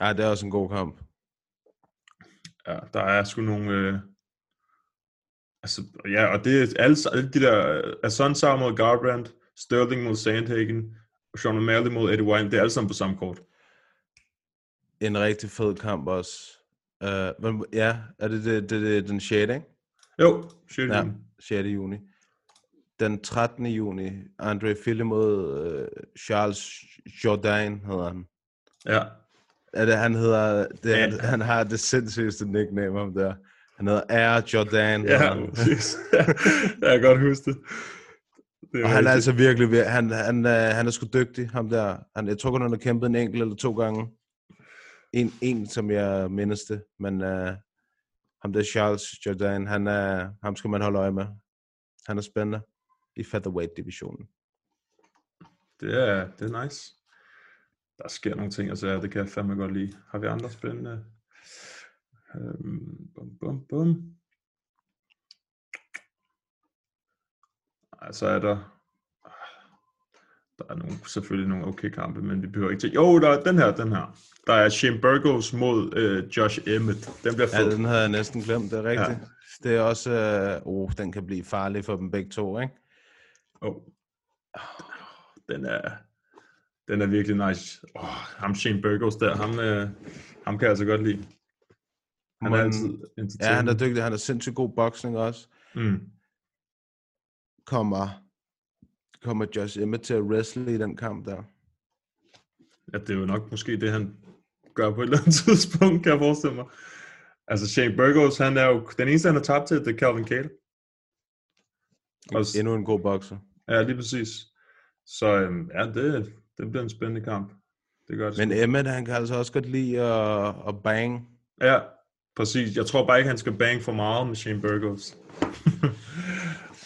Speaker 2: Ej, det er også en god kamp.
Speaker 1: Ja, der er sgu nogle... Øh, altså, ja, og det er alle, alle de der... øh, Assunção mod Garbrandt, Sterling mod Sandhagen, Sean O'Malley mod Eddie Wine, det er alle sammen på samme kort.
Speaker 2: En rigtig fed kamp også. Uh, men, ja, er det, det, det, det den 6. ikke?
Speaker 1: Jo, shit.
Speaker 2: Ja,
Speaker 1: Ja.
Speaker 2: 6. juni. Den 13. juni, Andre Fille mod uh, Charles Jourdain hedder han.
Speaker 1: ja.
Speaker 2: Er det, han hedder, det,
Speaker 1: Ja.
Speaker 2: han, han har det sindssygste nickname om der. Han hedder Air Jordan.
Speaker 1: Ja, præcis. [laughs] jeg kan godt huske det. det
Speaker 2: Og han er altså virkelig, vir- han, han, øh, han er sgu dygtig, ham der. Han, jeg tror kun, han har kæmpet en enkelt eller to gange. En, en som jeg mindes det, men uh, ham der Charles Jordan, han er, ham skal man holde øje med. Han er spændende i featherweight-divisionen.
Speaker 1: Det er, det er nice. Der sker nogle ting, altså det kan jeg fandme godt lide. Har vi andre spændende? Øhm, bum, bum, bum. Ej, så er der... Der er nogle, selvfølgelig nogle okay kampe, men vi behøver ikke til... Jo, der er den her, den her. Der er Shane Burgos mod øh, Josh Emmett. Den bliver
Speaker 2: Ja,
Speaker 1: fed.
Speaker 2: den havde jeg næsten glemt, det er rigtigt.
Speaker 1: Ja.
Speaker 2: Ja. Det er også, øh, oh, den kan blive farlig for dem begge to, ikke?
Speaker 1: Oh. Den er, den er virkelig nice. Oh, ham Shane Burgos der, ham, øh, ham kan jeg altså godt lide. Han er altid
Speaker 2: Ja, han er dygtig, han er sindssygt god boksning også.
Speaker 1: Mm.
Speaker 2: Kommer, kommer Josh Emmett til at wrestle i den kamp der?
Speaker 1: Ja, det er jo nok måske det, han gør på et eller andet [laughs] tidspunkt, kan jeg forestille mig. Altså Shane Burgos, han er jo, den eneste, han har tabt til, det er Calvin Cale. Også,
Speaker 2: Endnu en god bokser.
Speaker 1: ja, lige præcis. Så øhm, ja, det, det bliver en spændende kamp. Det gør det.
Speaker 2: Men
Speaker 1: sgu.
Speaker 2: Emmett, han kan altså også godt lide at, at bang.
Speaker 1: Ja, præcis. Jeg tror bare ikke, han skal bang for meget med Shane Burgos. [laughs]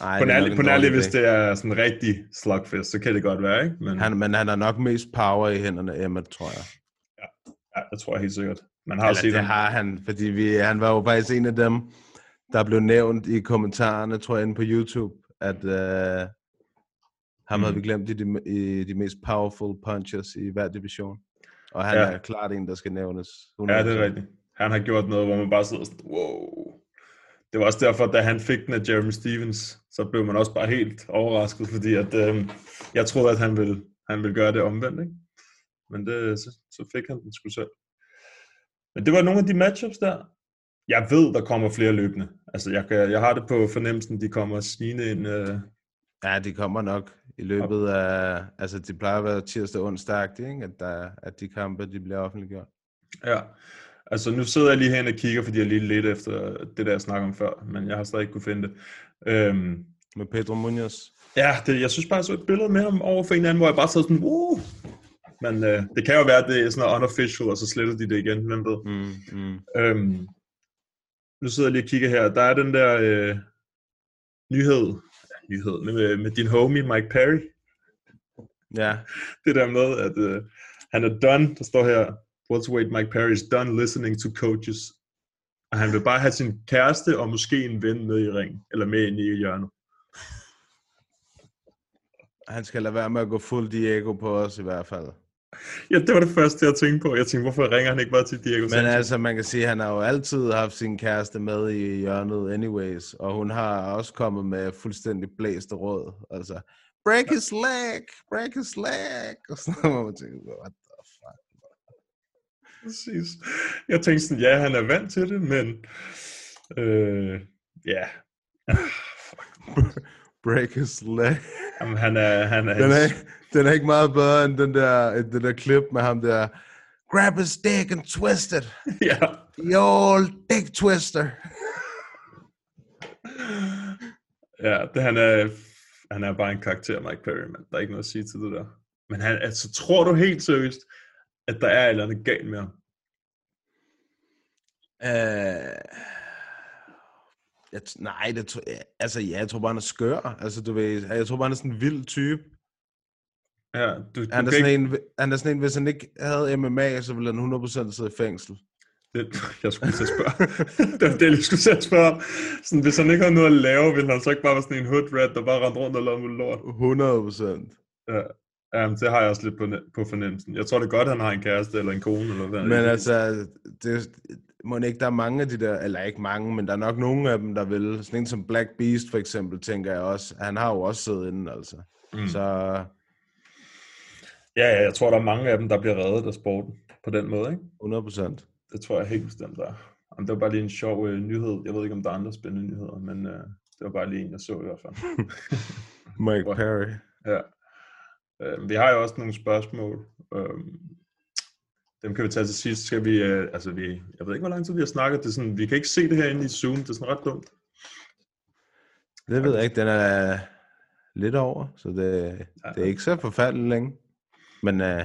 Speaker 2: Ej,
Speaker 1: på
Speaker 2: det nok
Speaker 1: nær,
Speaker 2: en
Speaker 1: på nær
Speaker 2: dårlig
Speaker 1: lige, hvis det er sådan en rigtig slugfest, så kan det godt være, ikke? Men
Speaker 2: Han, men han har nok mest power i hænderne, Emmett, tror jeg.
Speaker 1: ja, det tror jeg helt sikkert. Man har
Speaker 2: Eller
Speaker 1: set
Speaker 2: det
Speaker 1: ham.
Speaker 2: har han, fordi vi, han var jo faktisk en af dem, der blev nævnt i kommentarerne, tror jeg, inde på YouTube, at uh, Ham
Speaker 1: Mm.
Speaker 2: havde vi glemt i de, i de mest powerful punchers i hver division. Og han
Speaker 1: Ja.
Speaker 2: er klart en, der skal nævnes.
Speaker 1: Ja, det er
Speaker 2: 100%.
Speaker 1: rigtigt. Han har gjort noget, hvor man bare sidder sådan, wow. Det var også derfor, da han fik den af Jeremy Stevens, så blev man også bare helt overrasket, fordi at, øh, jeg troede, at han ville, han ville gøre det omvendt, ikke? Men det, så, så fik han den sgu selv. Men det var nogle af de matchups der. Jeg ved, der kommer flere løbende. Altså, jeg, kan, jeg har det på fornemmelsen, de kommer snigende ind. Øh,
Speaker 2: Ja, de kommer nok i løbet af... Altså, de plejer at være tirsdag og onsdag, ikke? At, der, at de kampe, de bliver offentliggjort.
Speaker 1: Ja, altså nu sidder jeg lige herinde og kigger, fordi jeg lige lidt efter det der, jeg snakkede om før, men jeg har stadig ikke kunne finde det. Øhm,
Speaker 2: Med Pedro Munoz.
Speaker 1: ja, det, jeg synes bare, jeg så et billede med ham over for en anden, hvor jeg bare sad sådan, uh! Men øh, det kan jo være, at det er sådan noget unofficial, og så sletter de det igen, hvem ved.
Speaker 2: Mm, mm.
Speaker 1: Øhm, nu sidder jeg lige og kigger her. Der er den der øh, nyhed, nyhed med, med din homie Mike Perry.
Speaker 2: Ja,
Speaker 1: det der med, at øh, han er done, der står her, welterweight Mike Perry is done listening to coaches. Og han vil bare have sin kæreste og måske en ven med i ring, eller med ind i hjørnet.
Speaker 2: han skal lade være med at gå fuld Diego på os i hvert fald.
Speaker 1: Ja, det var det første, jeg tænkte på. Jeg tænkte, hvorfor ringer han ikke bare til Diego
Speaker 2: Men
Speaker 1: Sanchez?
Speaker 2: altså, man kan sige, at han har jo altid haft sin kæreste med i hjørnet anyways, og hun har også kommet med fuldstændig blæste råd. Altså, break his leg, break his leg, og sådan noget, [laughs] man tænker, what the fuck.
Speaker 1: Præcis. Jeg tænkte sådan, ja, han er vant til det, men... Øh, ja. [laughs] [laughs]
Speaker 2: Break his leg.
Speaker 1: Jamen, han er... Han er,
Speaker 2: Den er, den er ikke meget bedre end den der, den der klip med ham der, grab his dick and twist it. [laughs]
Speaker 1: ja.
Speaker 2: The old dick twister.
Speaker 1: Ja, det, han, er, han er bare en karakter, Mike Perry, men der er ikke noget at sige til det der. Men han, altså, tror du helt seriøst, at der er et eller andet galt med ham?
Speaker 2: Uh, jeg, nej, det, altså ja, jeg tror bare, han er skør. Altså, du ved, jeg tror bare, han er sådan en vild type.
Speaker 1: Ja, du, du
Speaker 2: Han er, sådan
Speaker 1: ikke,
Speaker 2: en, han er sådan en, hvis han ikke havde MMA, så ville han 100% sidde i fængsel.
Speaker 1: det, [laughs] jeg skulle til at spørge. det var det, jeg skulle til at spørge. Sådan, hvis han ikke havde noget at lave, ville han så ikke bare være sådan en hood rat, der bare rendte rundt og lavede lort?
Speaker 2: 100%.
Speaker 1: Ja. Jamen, det har jeg også lidt på, på fornemmelsen. Jeg tror det er godt, han har en kæreste eller en kone, eller hvad.
Speaker 2: Men altså, det, må ikke, der er mange af de der, eller ikke mange, men der er nok nogle af dem, der vil. Sådan en som Black Beast for eksempel, tænker jeg også. Han har jo også siddet inde, altså.
Speaker 1: Mm.
Speaker 2: Så
Speaker 1: Ja, ja, jeg tror, der er mange af dem, der bliver reddet af sporten på den måde, ikke?
Speaker 2: 100%.
Speaker 1: Det tror jeg helt bestemt, der er. Jamen, det var bare lige en sjov øh, nyhed. Jeg ved ikke, om der er andre spændende nyheder, men øh, det var bare lige en, jeg så i hvert fald. [laughs]
Speaker 2: Mike Perry.
Speaker 1: Ja. Øh, vi har jo også nogle spørgsmål. Øh, dem kan vi tage til sidst. Skal vi, øh, altså vi, jeg ved ikke, hvor lang tid vi har snakket. Det er sådan, vi kan ikke se det herinde i Zoom. Det er sådan ret dumt.
Speaker 2: Det ved jeg ikke, den er lidt over, så det, det er ikke så forfærdeligt længe. Men uh,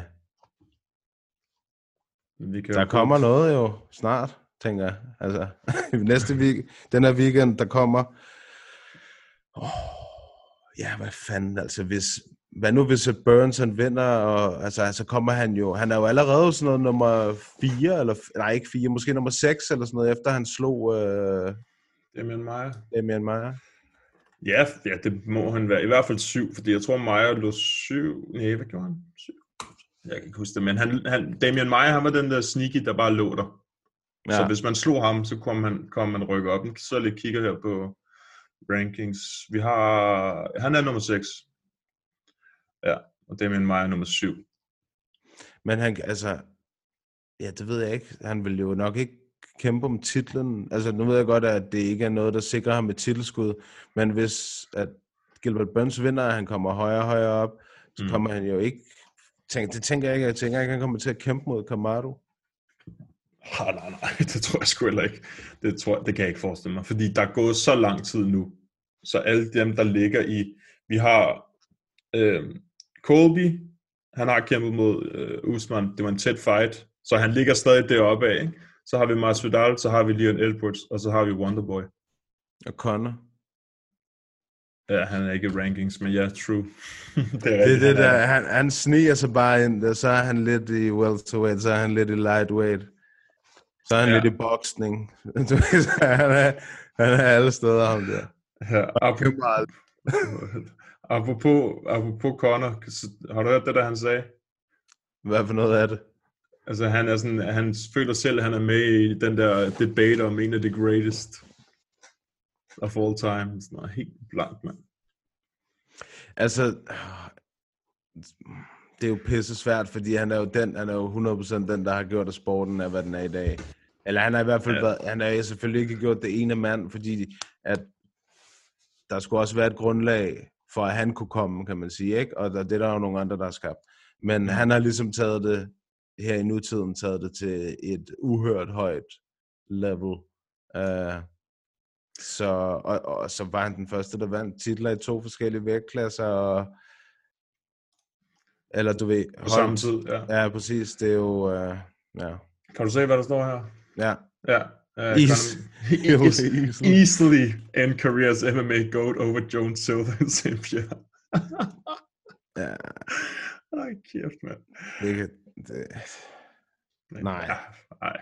Speaker 1: Vi kan
Speaker 2: der kommer noget jo snart, tænker jeg. Altså, [laughs] næste week, den her weekend, der kommer... Oh, ja, hvad fanden, altså hvis... Hvad nu hvis Burns han vinder, og altså, så kommer han jo... Han er jo allerede sådan noget nummer 4, eller... Nej, ikke 4, måske nummer 6, eller sådan noget, efter han slog øh,
Speaker 1: Damian Maia.
Speaker 2: Damian Maia.
Speaker 1: Ja, ja, det må han være. I hvert fald syv, fordi jeg tror, Maja lå syv. Nej, hvad gjorde han? Syv. Jeg kan ikke huske det, men han, han, Damian Maia, han var den der sneaky, der bare lå der. Ja. Så hvis man slog ham, så kom man, kom man rykke op. Så lidt kigger her på rankings. Vi har, han er nummer 6. Ja, og Damian Maia er nummer 7.
Speaker 2: Men han, altså, ja, det ved jeg ikke. Han vil jo nok ikke kæmpe om titlen. Altså, nu ved jeg godt, at det ikke er noget, der sikrer ham et titelskud, men hvis at Gilbert Burns vinder, og han kommer højere og højere op, så
Speaker 1: Mm.
Speaker 2: mm. kommer han jo ikke... Tænk, det tænker jeg ikke. Jeg tænker ikke, han kommer til at kæmpe mod Kamaru.
Speaker 1: Ah, nej, nej, [laughs] det tror jeg sgu heller ikke. Det, tror, jeg- det kan jeg ikke forestille mig, fordi der er gået så lang tid nu. Så alle dem, der ligger i... Vi har øh, Colby, han har kæmpet mod øh, Usman. Det var en tæt fight, så han ligger stadig deroppe af. Ikke? Så har vi Masvidal, så har vi Leon Edwards, og så har vi Wonderboy.
Speaker 2: Og Conor.
Speaker 1: Ja, han er ikke i rankings, men ja, true. det [laughs]
Speaker 2: Det er det
Speaker 1: han
Speaker 2: der,
Speaker 1: er-
Speaker 2: han, han sniger sig bare ind, og så er han lidt i welterweight, så er han lidt i lightweight, så er han
Speaker 1: Ja.
Speaker 2: lidt i boksning. [laughs] Han, er, han er alle steder, ham der.
Speaker 1: Ja,
Speaker 2: Og.
Speaker 1: Apropos, apropos Conor, så- har du hørt det, der han sagde?
Speaker 2: Hvad for noget af det?
Speaker 1: Altså, han, er sådan, han føler selv, at han er med i den der debate om en af the greatest of all time. Sådan noget helt blankt, mand.
Speaker 2: Altså, det er jo pisse svært, fordi han er jo den, han er jo 100% den, der har gjort, at sporten er, hvad den er i dag. Eller han har i hvert fald
Speaker 1: ja.
Speaker 2: været, han har selvfølgelig ikke gjort det ene mand, fordi at der skulle også være et grundlag for, at han kunne komme, kan man sige, ikke? Og der, det er der jo nogle andre, der har skabt. Men
Speaker 1: Mm.
Speaker 2: han har ligesom taget det, her i nutiden, taget det til et uhørt højt level. Uh, så, og, og så var han den første, der vandt titler i to forskellige vægtklasser, og eller du ved...
Speaker 1: På samme tid, ja.
Speaker 2: Ja, præcis. Det er jo... Uh, ja.
Speaker 1: Kan du se, hvad der står her?
Speaker 2: Ja.
Speaker 1: Ja. Uh, [laughs]
Speaker 2: Eas-
Speaker 1: Conor- easily end careers MMA GOAT over Jones Silva and. Pierre. [laughs] [laughs]
Speaker 2: ja.
Speaker 1: Ej, kæft, mand.
Speaker 2: Det, det, nej.
Speaker 1: Ja, nej.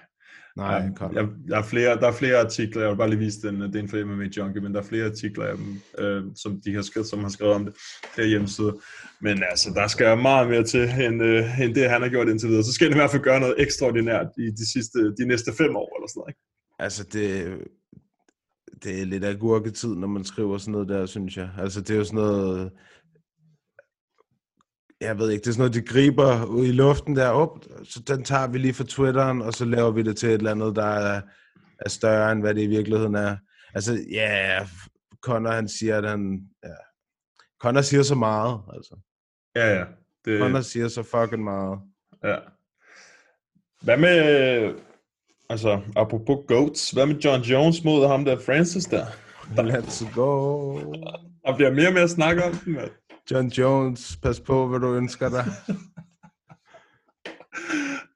Speaker 2: Nej,
Speaker 1: Um, jeg, der, er flere, der er flere artikler, jeg vil bare lige vise den, det er en for MMA Junkie, men der er flere artikler af dem, øh, som de har skrevet, som har skrevet om det her hjemmeside. Men altså, der skal meget mere til, end, øh, end det, han har gjort indtil videre. Så skal han i hvert fald gøre noget ekstraordinært i de, sidste, de næste fem år, eller sådan noget, ikke?
Speaker 2: Altså, det, det er lidt agurketid, når man skriver sådan noget der, synes jeg. Altså, det er jo sådan noget... Jeg ved ikke, det er sådan noget, de griber ud i luften der op, så den tager vi lige fra Twitteren, og så laver vi det til et eller andet, der er, er større, end hvad det i virkeligheden er. Altså, ja, Connor, han siger, at han... Ja. Connor siger så meget, altså.
Speaker 1: Ja, ja. Det,
Speaker 2: Connor siger så fucking meget.
Speaker 1: Ja. Hvad med, altså, apropos GOATs, hvad med John Jones mod ham der Francis der?
Speaker 2: Let's go.
Speaker 1: Der bliver mere og mere at snakke om den, mand.
Speaker 2: John Jones, pas på, hvad du ønsker dig. [laughs]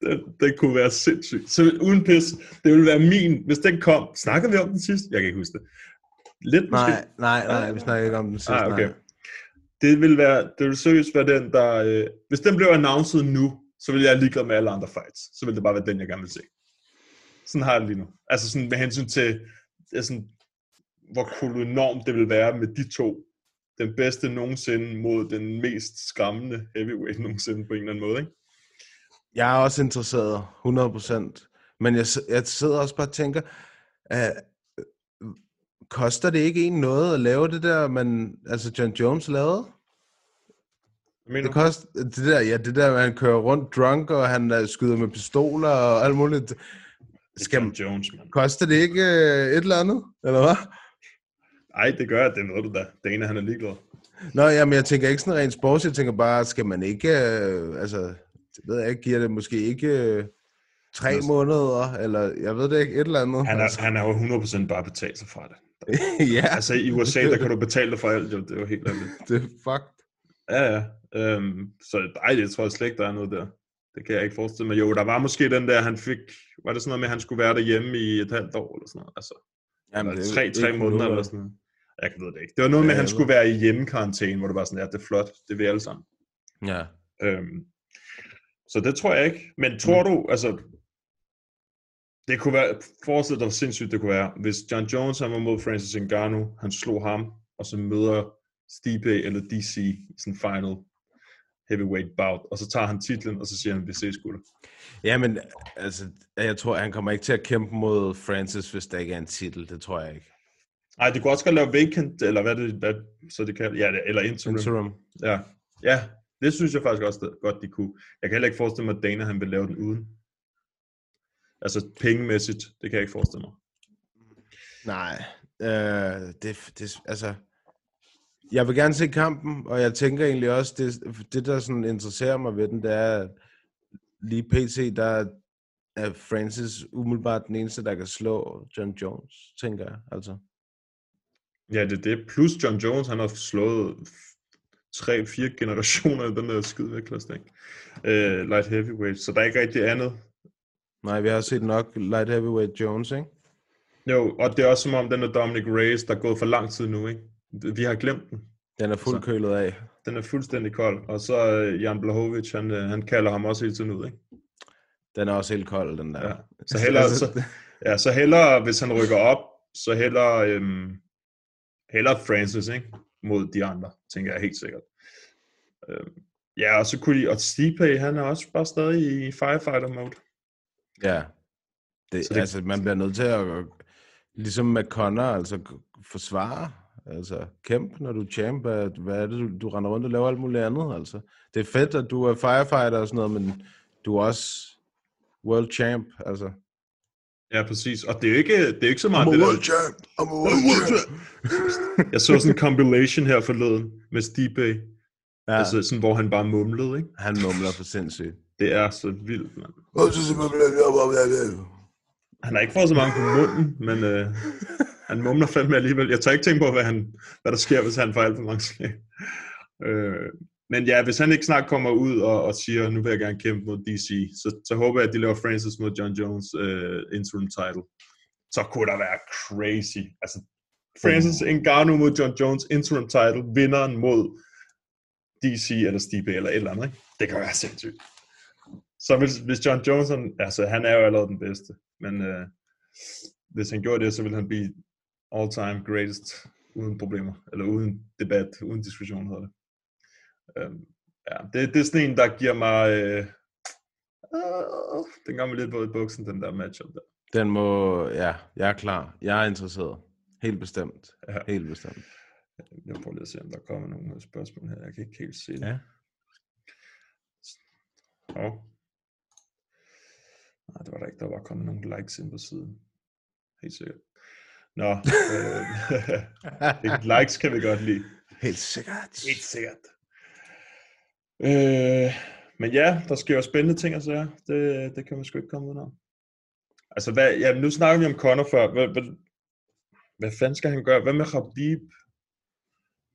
Speaker 1: Det, det kunne være sindssygt. Så uden pis, det ville være min, hvis den kom. Snakkede vi om den sidst? Jeg kan ikke huske det. Lidt måske.
Speaker 2: Nej, nej, nej, vi snakker ikke om den sidste.
Speaker 1: Ah, okay.
Speaker 2: nej.
Speaker 1: Det vil være, det vil seriøst være den, der... Øh, hvis den blev announced nu, så vil jeg ligeglad med alle andre fights. Så vil det bare være den, jeg gerne vil se. Sådan har jeg det lige nu. Altså sådan med hensyn til, sådan, hvor enormt det vil være med de to. Den bedste nogensinde mod den mest skræmmende heavyweight [laughs] nogensinde på en eller anden måde, ikke?
Speaker 2: Jeg er også interesseret, 100%. Men jeg, jeg sidder også bare og tænker, uh, koster det ikke en noget at lave det der, man, altså John Jones lavede?
Speaker 1: Mener
Speaker 2: Det koster, det der, ja, det der, han kører rundt drunk, og han uh, skyder med pistoler og alt muligt.
Speaker 1: Det er
Speaker 2: Skal,
Speaker 1: John Jones, man.
Speaker 2: koster det ikke uh, et eller andet, eller hvad?
Speaker 1: Ej, det gør jeg, det ved du da. Dana, han er ligeglad.
Speaker 2: Nå, jamen, jeg tænker ikke sådan rent sports, jeg tænker bare, skal man ikke, øh, altså, det ved jeg ikke, giver det måske ikke øh, tre
Speaker 1: Altså-
Speaker 2: måneder, eller jeg ved det ikke, et eller andet.
Speaker 1: Han er,
Speaker 2: altså.
Speaker 1: han er jo 100% bare betalt sig fra det. [laughs]
Speaker 2: ja,
Speaker 1: Altså i USA, der kan du betale dig for alt, jo. Det er jo helt [laughs] ærligt.
Speaker 2: det er fucked.
Speaker 1: Ja, ja. Øhm, så ej, det tror jeg slet ikke, der er noget der. Det kan jeg ikke forestille mig. Jo, der var måske den der, han fik... Var det sådan noget med, at han skulle være derhjemme i et halvt år, eller sådan noget? Altså,
Speaker 2: Jamen,
Speaker 1: eller
Speaker 2: det er
Speaker 1: tre, tre
Speaker 2: kun
Speaker 1: måneder, eller sådan noget. Jeg ved det ikke. Det var noget med, at han skulle være i hjemmekarantæne, hvor det var sådan, ja, det er flot. Det vil alle sammen.
Speaker 2: Ja.
Speaker 1: Øhm, så det tror jeg ikke. Men tror du, altså... Det kunne være... Forestil dig, hvor sindssygt det kunne være, hvis John Jones han var mod Francis Ngannou, han slog ham, og så møder Stipe eller DC i sådan final heavyweight bout, og så tager han titlen, og så siger han, vi ses gutter.
Speaker 2: ja, men altså, jeg tror, han kommer ikke til at kæmpe mod Francis, hvis der ikke er en titel. Det tror jeg ikke.
Speaker 1: Ej, det kunne også godt lave vacant, eller hvad det, hvad, så det kan, ja, eller interim.
Speaker 2: Interim.
Speaker 1: Ja. ja, det synes jeg faktisk også godt, de kunne. Jeg kan heller ikke forestille mig, at Dana han vil lave den uden. Altså pengemæssigt, det kan jeg ikke forestille mig.
Speaker 2: Nej, øh, det, det, altså, jeg vil gerne se kampen, og jeg tænker egentlig også, det, det der sådan interesserer mig ved den, det er, lige pt, der er Francis umiddelbart den eneste, der kan slå John Jones, tænker jeg, altså.
Speaker 1: Ja, det er det. Plus John Jones, han har slået tre, fire generationer i den der skide vægtklasse, ikke? Uh, light heavyweight, så der er ikke rigtig andet.
Speaker 2: Nej, vi har set nok light heavyweight Jones, ikke?
Speaker 1: Jo, og det er også som om, den er Dominic Reyes, der er gået for lang tid nu, ikke? Vi har glemt den.
Speaker 2: Den er fuldt
Speaker 1: Så-
Speaker 2: kølet af.
Speaker 1: Den er fuldstændig kold. Og så uh, Jan Blahovic, han, uh, han kalder ham også hele tiden ud, ikke?
Speaker 2: Den er også helt kold, den der.
Speaker 1: Ja. Så hellere, så, ja, så hellere, hvis han rykker op, så hellere, øhm, hellere Francis, ikke? mod de andre, tænker jeg helt sikkert. Øh, ja, og så kunne de, og Stipe, han er også bare stadig i firefighter mode.
Speaker 2: Ja. Det,
Speaker 1: Så
Speaker 2: det,
Speaker 1: det-
Speaker 2: altså, man bliver nødt til at, ligesom med Connor, altså forsvare, altså kæmpe, når du er champ. Hvad, hvad er det, du, du render rundt og laver alt muligt andet, altså. Det er fedt, at du er firefighter og sådan noget, men du er også world champ, altså.
Speaker 1: Ja, præcis. Og det er jo ikke, det er ikke så meget
Speaker 2: I'm a
Speaker 1: det
Speaker 2: world
Speaker 1: der...
Speaker 2: champ. I'm a world champ.
Speaker 1: Jeg så sådan en compilation her forleden med Stipe, ja. Altså sådan, hvor han bare mumlede, ikke?
Speaker 2: han mumler for sindssygt.
Speaker 1: Det er så vildt, mand. Han har ikke fået så mange på munden, men øh, han mumler fandme alligevel. Jeg tør ikke tænke på, hvad, han, hvad der sker, hvis han får alt for mange slag. Øh, men ja, hvis han ikke snart kommer ud og, og siger, nu vil jeg gerne kæmpe mod DC, så, så håber jeg, at de laver Francis mod John Jones øh, interim title. Så kunne der være crazy. Altså, Francis Ngannou mod John Jones interim title, vinderen mod DC eller Stipe eller et eller andet. Ikke? Det kan være sindssygt. Så hvis, hvis John Jones, han, altså han er jo allerede den bedste, men øh, hvis han gjorde det, så ville han blive all-time greatest uden problemer, eller uden debat, uden diskussion hedder det. Øhm, ja, det, det er sådan en, der giver mig, øh, øh, den gør mig lidt både i buksen, den der matchup der.
Speaker 2: Den må, ja, jeg er klar. Jeg er interesseret. Helt bestemt.
Speaker 1: Ja.
Speaker 2: Helt bestemt.
Speaker 1: Jeg prøver lige at se, om der kommer nogle spørgsmål her. Jeg kan ikke helt se det.
Speaker 2: Ja.
Speaker 1: Oh. Nej, det var der ikke. Der var kommet nogle likes ind på siden. Helt sikkert. Nå, øh, [laughs] likes kan vi godt lide.
Speaker 2: Helt sikkert.
Speaker 1: Helt sikkert. Øh, men ja, der sker jo spændende ting og sager. Det, det kan man sgu ikke komme ud af. Altså, hvad, ja, nu snakker vi om Conor før. Hvad, hvad, hvad fanden skal han gøre? Hvad med Khabib?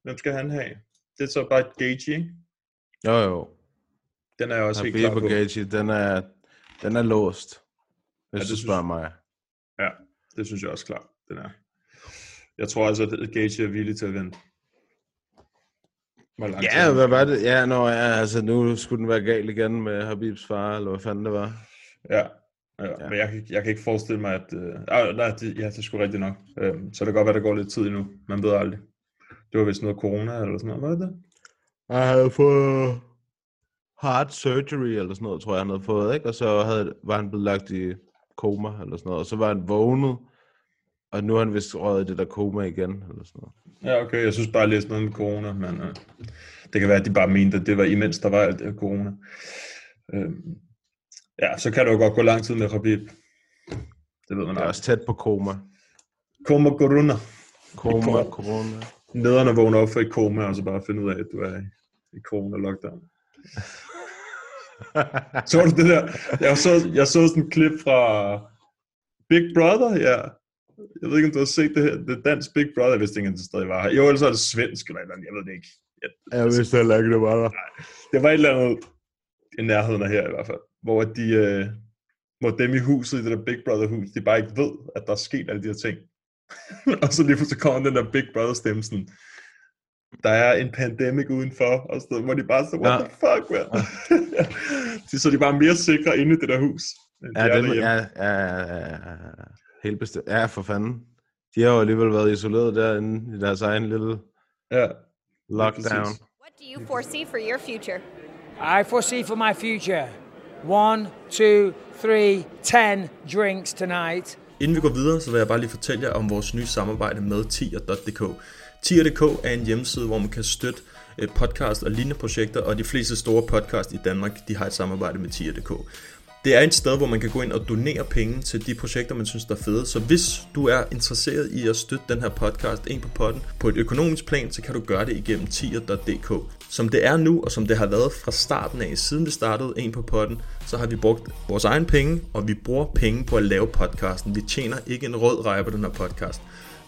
Speaker 1: Hvem skal han have? Det er så bare Gage, ikke?
Speaker 2: Jo, jo.
Speaker 1: Den er jeg også helt
Speaker 2: Habib
Speaker 1: klar på.
Speaker 2: og Gaethje, den er, den er låst. Hvis
Speaker 1: det
Speaker 2: du
Speaker 1: synes-
Speaker 2: spørger mig.
Speaker 1: Ja, det synes jeg også klart, den er. Jeg tror altså, at Gage er villig til at. Hvor tid
Speaker 2: Ja, hvad var det? Ja, nå, ja, altså nu skulle den være gal igen med Habibs far, eller hvad fanden det var.
Speaker 1: Ja, ja, ja. men jeg, kan- jeg kan ikke forestille mig, at... Øh, ah, nej, det, ja, det er sgu rigtigt nok. Øhm, så det kan godt være, der går lidt tid endnu. Man ved aldrig. Det var vist noget corona eller sådan noget, var det det?
Speaker 2: Jeg havde fået heart surgery, eller sådan noget, tror jeg, han havde fået, ikke? Og så havde, var han blevet lagt i koma, eller sådan noget. Og så var han vågnet, og nu er han vist røget i det der koma igen, eller sådan noget.
Speaker 1: Ja, okay. Jeg synes bare, jeg læste noget med corona, men øh, det kan være, at de bare mente, at det var imens, der var alt det her corona. Øhm, ja, så kan det jo godt gå lang tid med Khabib. Det ved man
Speaker 2: Det er også tæt på koma.
Speaker 1: Koma corona.
Speaker 2: Koma, corona.
Speaker 1: Nederne at vågne op for et koma, og så bare finde ud af, at du er i, i corona-lockdown. [laughs] så du det der? Jeg så, jeg så sådan et klip fra Big Brother, ja. Jeg ved ikke, om du har set det her. Det er dansk Big Brother, hvis det ikke stadig var her. Jo, ellers er det svensk eller et eller andet. Jeg ved det ikke. Jeg,
Speaker 2: Jeg vidste heller ikke, det var der.
Speaker 1: det var et eller andet i nærheden af her i hvert fald. Hvor de, øh, hvor dem i huset, i det der Big Brother hus, de bare ikke ved, at der er sket alle de her ting. [laughs] og så lige pludselig kommer den der Big Brother stemme sådan, der er en pandemic udenfor, og så, hvor de bare så, what
Speaker 2: Ja.
Speaker 1: the fuck, man? de, [laughs] så de bare mere sikre inde i det der hus. end de
Speaker 2: Ja,
Speaker 1: er
Speaker 2: det, ja, ja, ja, ja. Helt bestemt. Ja, for fanden. De har jo alligevel været isoleret derinde i deres egen lille
Speaker 1: ja.
Speaker 2: lockdown.
Speaker 6: What do you foresee for your future?
Speaker 7: I foresee for my future one, two, three, ten drinks tonight.
Speaker 4: Inden vi går videre, så vil jeg bare lige fortælle jer om vores nye samarbejde med tier.dk. Tier.dk er en hjemmeside, hvor man kan støtte øh, podcast og lignende projekter, og de fleste store podcast i Danmark, de har et samarbejde med tier.dk. Det er et sted, hvor man kan gå ind og donere penge til de projekter, man synes der er fede. Så hvis du er interesseret i at støtte den her podcast, ind på potten, på et økonomisk plan, så kan du gøre det igennem tier.dk. Som det er nu, og som det har været fra starten af, siden vi startede en på potten, så har vi brugt vores egen penge, og vi bruger penge på at lave podcasten. Vi tjener ikke en rød reje på den her podcast.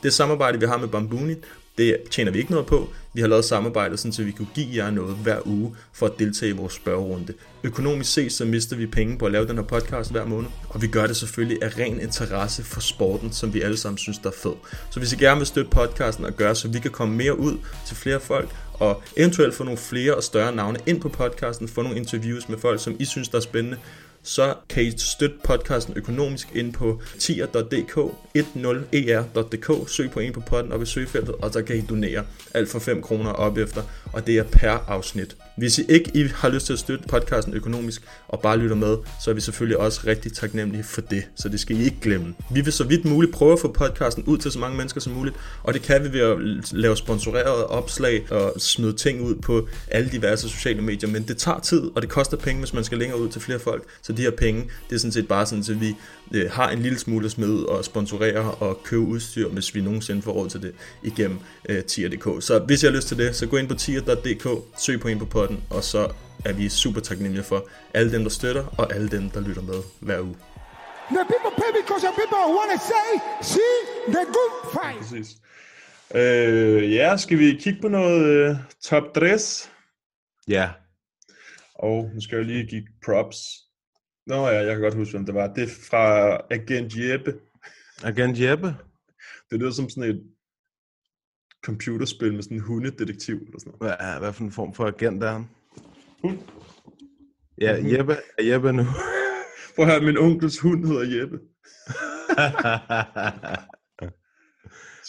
Speaker 4: Det samarbejde, vi har med Bambuni, det tjener vi ikke noget på. Vi har lavet samarbejdet, sådan, så vi kunne give jer noget hver uge for at deltage i vores spørgerunde. Økonomisk set, så mister vi penge på at lave den her podcast hver måned. Og vi gør det selvfølgelig af ren interesse for sporten, som vi alle sammen synes, der er fed. Så hvis I gerne vil støtte podcasten og gøre, så vi kan komme mere ud til flere folk, og eventuelt få nogle flere og større navne ind på podcasten, få nogle interviews med folk, som I synes, der er spændende, så kan I støtte podcasten økonomisk ind på tier.dk, 10er.dk, søg på en på podden op i søgefeltet, og så kan I donere alt for 5 kroner op efter, og det er per afsnit. Hvis I ikke I har lyst til at støtte podcasten økonomisk og bare lytter med, så er vi selvfølgelig også rigtig taknemmelige for det, så det skal I ikke glemme. Vi vil så vidt muligt prøve at få podcasten ud til så mange mennesker som muligt, og det kan vi ved at lave sponsorerede opslag og smide ting ud på alle diverse sociale medier, men det tager tid, og det koster penge, hvis man skal længere ud til flere folk, så de her penge, det er sådan set bare sådan, at vi øh, har en lille smule at smide og sponsorere og købe udstyr, hvis vi nogensinde får råd til det igennem øh, tier.dk. Så hvis I har lyst til det, så gå ind på tier.dk, søg på en på potten, og så er vi super taknemmelige for alle dem, der støtter, og alle dem, der lytter med hver uge.
Speaker 5: The people pay because the people want to say, see the good fight.
Speaker 1: Præcis. Øh, ja, skal vi kigge på noget øh, top 3?
Speaker 2: Ja.
Speaker 1: Og nu skal jeg lige give props. Nå ja, jeg kan godt huske, hvem det var. Det er fra Agent Jeppe.
Speaker 2: Agent Jeppe?
Speaker 1: Det lyder som sådan et computerspil med sådan en hundedetektiv eller sådan noget.
Speaker 2: Hvad, hvad for en form for agent er han?
Speaker 1: Hund.
Speaker 2: Ja, Jeppe er Jeppe nu.
Speaker 1: Prøv at høre, min onkels hund hedder Jeppe. [laughs]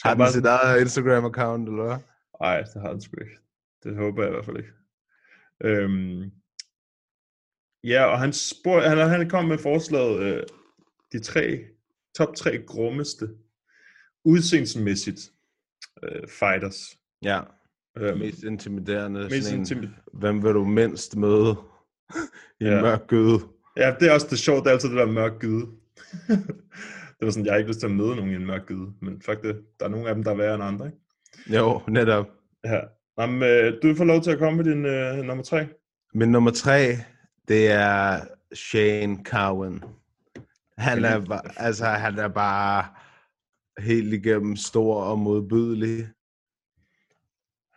Speaker 2: har den sit eget Instagram-account, eller hvad?
Speaker 1: Nej, det har den sgu ikke. Det håber jeg i hvert fald ikke. Øhm, ja, og han, spurg, han, han kom med forslaget, øh, de tre, top tre grummeste, udseendsmæssigt, øh, fighters.
Speaker 2: Ja,
Speaker 1: Øhm,
Speaker 2: mest intimiderende.
Speaker 1: mest
Speaker 2: Mest en,
Speaker 1: intimi-
Speaker 2: Hvem vil du mindst møde [laughs] i
Speaker 1: Ja.
Speaker 2: mørk gøde?
Speaker 1: Ja, det er også det sjovt, det er altid det der mørk gyde. [laughs] det var sådan, jeg har ikke lyst til at møde nogen i en mørk gyde, men fuck det, der er nogle af dem, der er værre end andre, ikke?
Speaker 2: Jo, netop.
Speaker 1: Ja. Jamen, øh, du får lov til at komme med din øh, nummer tre.
Speaker 2: Min nummer tre, det er Shane Cowan. Han er, bare, altså, han er bare helt igennem stor og modbydelig.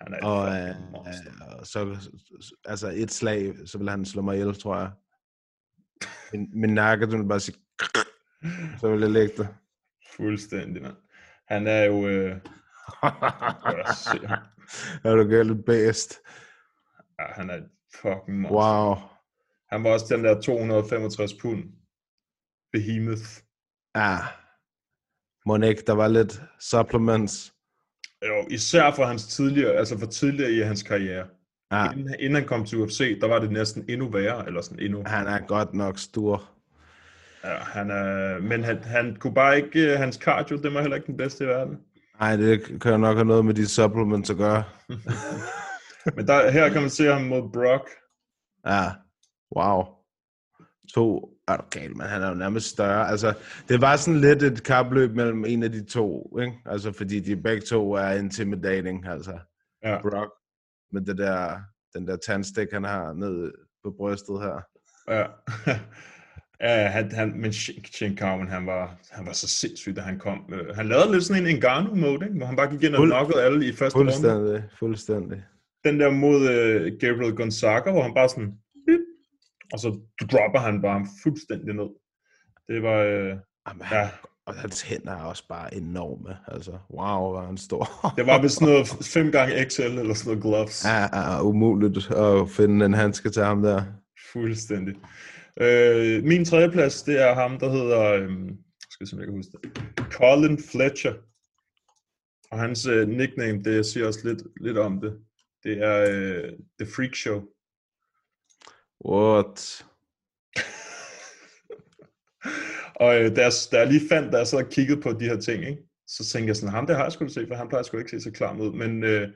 Speaker 1: Han er
Speaker 2: Og øh, øh, så, altså et slag, så vil han slå mig ihjel, tror jeg. Min, min nakke, den vil bare sige, [clears throat] så vil jeg lægge det.
Speaker 1: Fuldstændig, mand. Han er jo... Øh, [laughs]
Speaker 2: er du galt bedst?
Speaker 1: ja, han er fucking monster.
Speaker 2: Wow.
Speaker 1: Han var også den der 265 pund. Behemoth.
Speaker 2: Ja. Monik, der var lidt supplements.
Speaker 1: Jo, især for hans tidligere, altså for tidligere i hans karriere.
Speaker 2: Ja,
Speaker 1: Inden, inden han kom til UFC, der var det næsten endnu værre, eller sådan endnu.
Speaker 2: han er godt nok stor.
Speaker 1: Ja, han er, men han, han kunne bare ikke, øh, hans cardio, det var heller ikke den bedste i verden.
Speaker 2: Nej, det kan jo nok have noget med de supplements at gøre. [laughs]
Speaker 1: Men der, her kan man se ham mod Brock.
Speaker 2: Ja, wow. To, er du galt, men han er jo nærmest større. Altså, det var sådan lidt et kapløb mellem en af de to, ikke? Altså, fordi de begge to er intimidating, altså.
Speaker 1: Ja.
Speaker 2: Brock, med det der, den der tandstik, han har ned på brystet her.
Speaker 1: Ja. [laughs] ja, han, han, men Shane Carmen, han var, han var så sindssyg, da han kom. Øh, Han lavede lidt sådan en Ngannou-mode, ikke? hvor han bare gik ind og
Speaker 2: Fuld-
Speaker 1: knockede alle i første runde.
Speaker 2: Fuldstændig, fuldstændig.
Speaker 1: Den der mod uh, Gabriel Gonzaga, hvor han bare sådan, og så dropper han bare ham fuldstændig ned. Det var, øh,
Speaker 2: Jamen, han,
Speaker 1: ja,
Speaker 2: Og hans hænder er også bare enorme. Altså, wow, hvor er han stor. [laughs]
Speaker 1: det var vist sådan noget 5 gange XL eller sådan noget gloves.
Speaker 2: Ja, er umuligt at finde en handske til ham der.
Speaker 1: Fuldstændig. Øh, min tredje plads, det er ham, der hedder, øhm, skal jeg se, jeg kan huske det, Colin Fletcher. Og hans øh, nickname, det siger også lidt, lidt om det. Det er øh, The Freak Show.
Speaker 2: What? [laughs]
Speaker 1: Og øh, da, jeg, da jeg lige fandt, da jeg så og kiggede på de her ting, ikke, så tænkte jeg sådan, ham der har jeg da se, for han plejer sgu ikke se så klam ud. Men øh,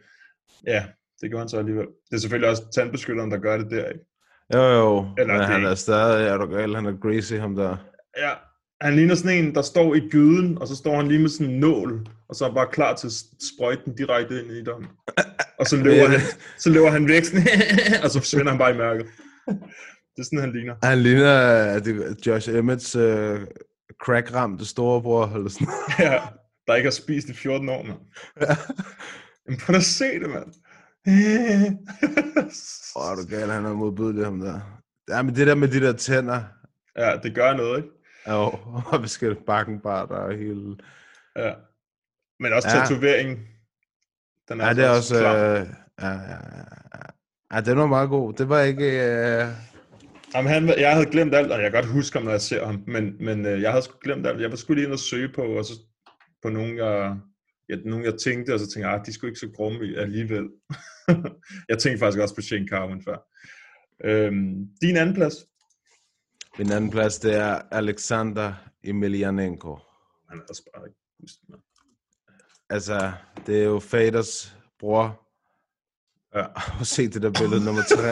Speaker 1: ja, det gjorde han så alligevel. Det er selvfølgelig også tandbeskytteren, der gør det der, ikke?
Speaker 2: Jo, jo.
Speaker 1: Eller
Speaker 2: men
Speaker 1: det
Speaker 2: han
Speaker 1: er
Speaker 2: er stadig, er du gal, han er greasy, ham der.
Speaker 1: Ja, han ligner sådan en, der står i gyden, og så står han lige med sådan en nål, og så er han bare klar til at sprøjte den direkte ind i dem. Og så løber, [laughs] han, så løber han væk, sådan, [laughs] og så forsvinder han bare i mørket. Det er sådan, han ligner.
Speaker 2: Han ligner er det Josh Emmets uh, crack-ramte storebror, eller sådan
Speaker 1: Ja, der ikke har spist i 14 år, mand. Men prøv at se det, mand.
Speaker 2: Åh, er du gal, han er modbydelig, ham der. Ja, men det der med de der tænder.
Speaker 1: Ja, det gør noget, ikke?
Speaker 2: Jo, [laughs] og vi skal bakken bare, der er hele...
Speaker 1: Ja. Men også
Speaker 2: Ja.
Speaker 1: tatoveringen. Den
Speaker 2: Ja, det er også... Øh, ja, ja, ja, ja. den var meget god. Det var ikke... Øh,
Speaker 1: Jamen, han, jeg havde glemt alt, og jeg kan godt huske ham, når jeg ser ham, men, men øh, jeg havde sgu glemt alt. Jeg var skulle lige ind og søge på, og så på nogen, jeg, ja, nogen, jeg tænkte, og så tænkte jeg, ah, de skulle ikke så grumme alligevel. [laughs] jeg tænkte faktisk også på Shane Carwin før. Øhm, din anden plads?
Speaker 2: Min anden plads, det er Alexander Emelianenko.
Speaker 1: Han er også bare ikke.
Speaker 2: Altså, det er jo Faders bror.
Speaker 1: Ja. [laughs]
Speaker 2: Og se det der billede nummer tre.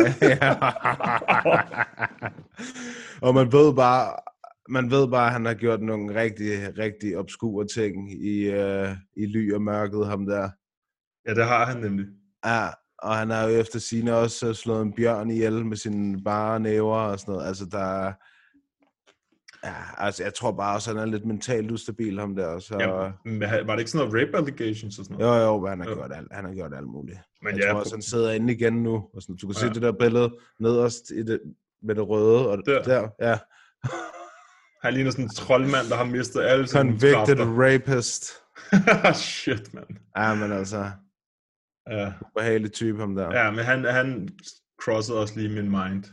Speaker 2: [laughs] og man ved bare, man ved bare, at han har gjort nogle rigtig, rigtig obskure ting i, uh, i ly og mørket, ham der.
Speaker 1: Ja, det har han nemlig.
Speaker 2: Ja, og han har jo efter sine også slået en bjørn ihjel med sine bare næver og sådan noget. Altså, der Ja, altså, jeg tror bare også, at han er lidt mentalt ustabil, ham der. Så...
Speaker 1: Ja, var det ikke sådan noget rape allegations og sådan noget?
Speaker 2: Jo, jo, han har, jo. gjort, alt, han har gjort alt muligt.
Speaker 1: Men
Speaker 2: jeg
Speaker 1: ja,
Speaker 2: tror han sidder inde igen nu. Og sådan, du kan ja. se det der billede nederst i det, med det røde. Og
Speaker 1: der.
Speaker 2: der ja.
Speaker 1: Han ligner sådan en troldmand, der har mistet alle sine
Speaker 2: Convicted
Speaker 1: kræfter.
Speaker 2: rapist. [laughs]
Speaker 1: Shit, mand.
Speaker 2: Ja, men altså...
Speaker 1: Ja.
Speaker 2: Ubehagelig type, ham der.
Speaker 1: Ja, men han, han crossede også lige min mind.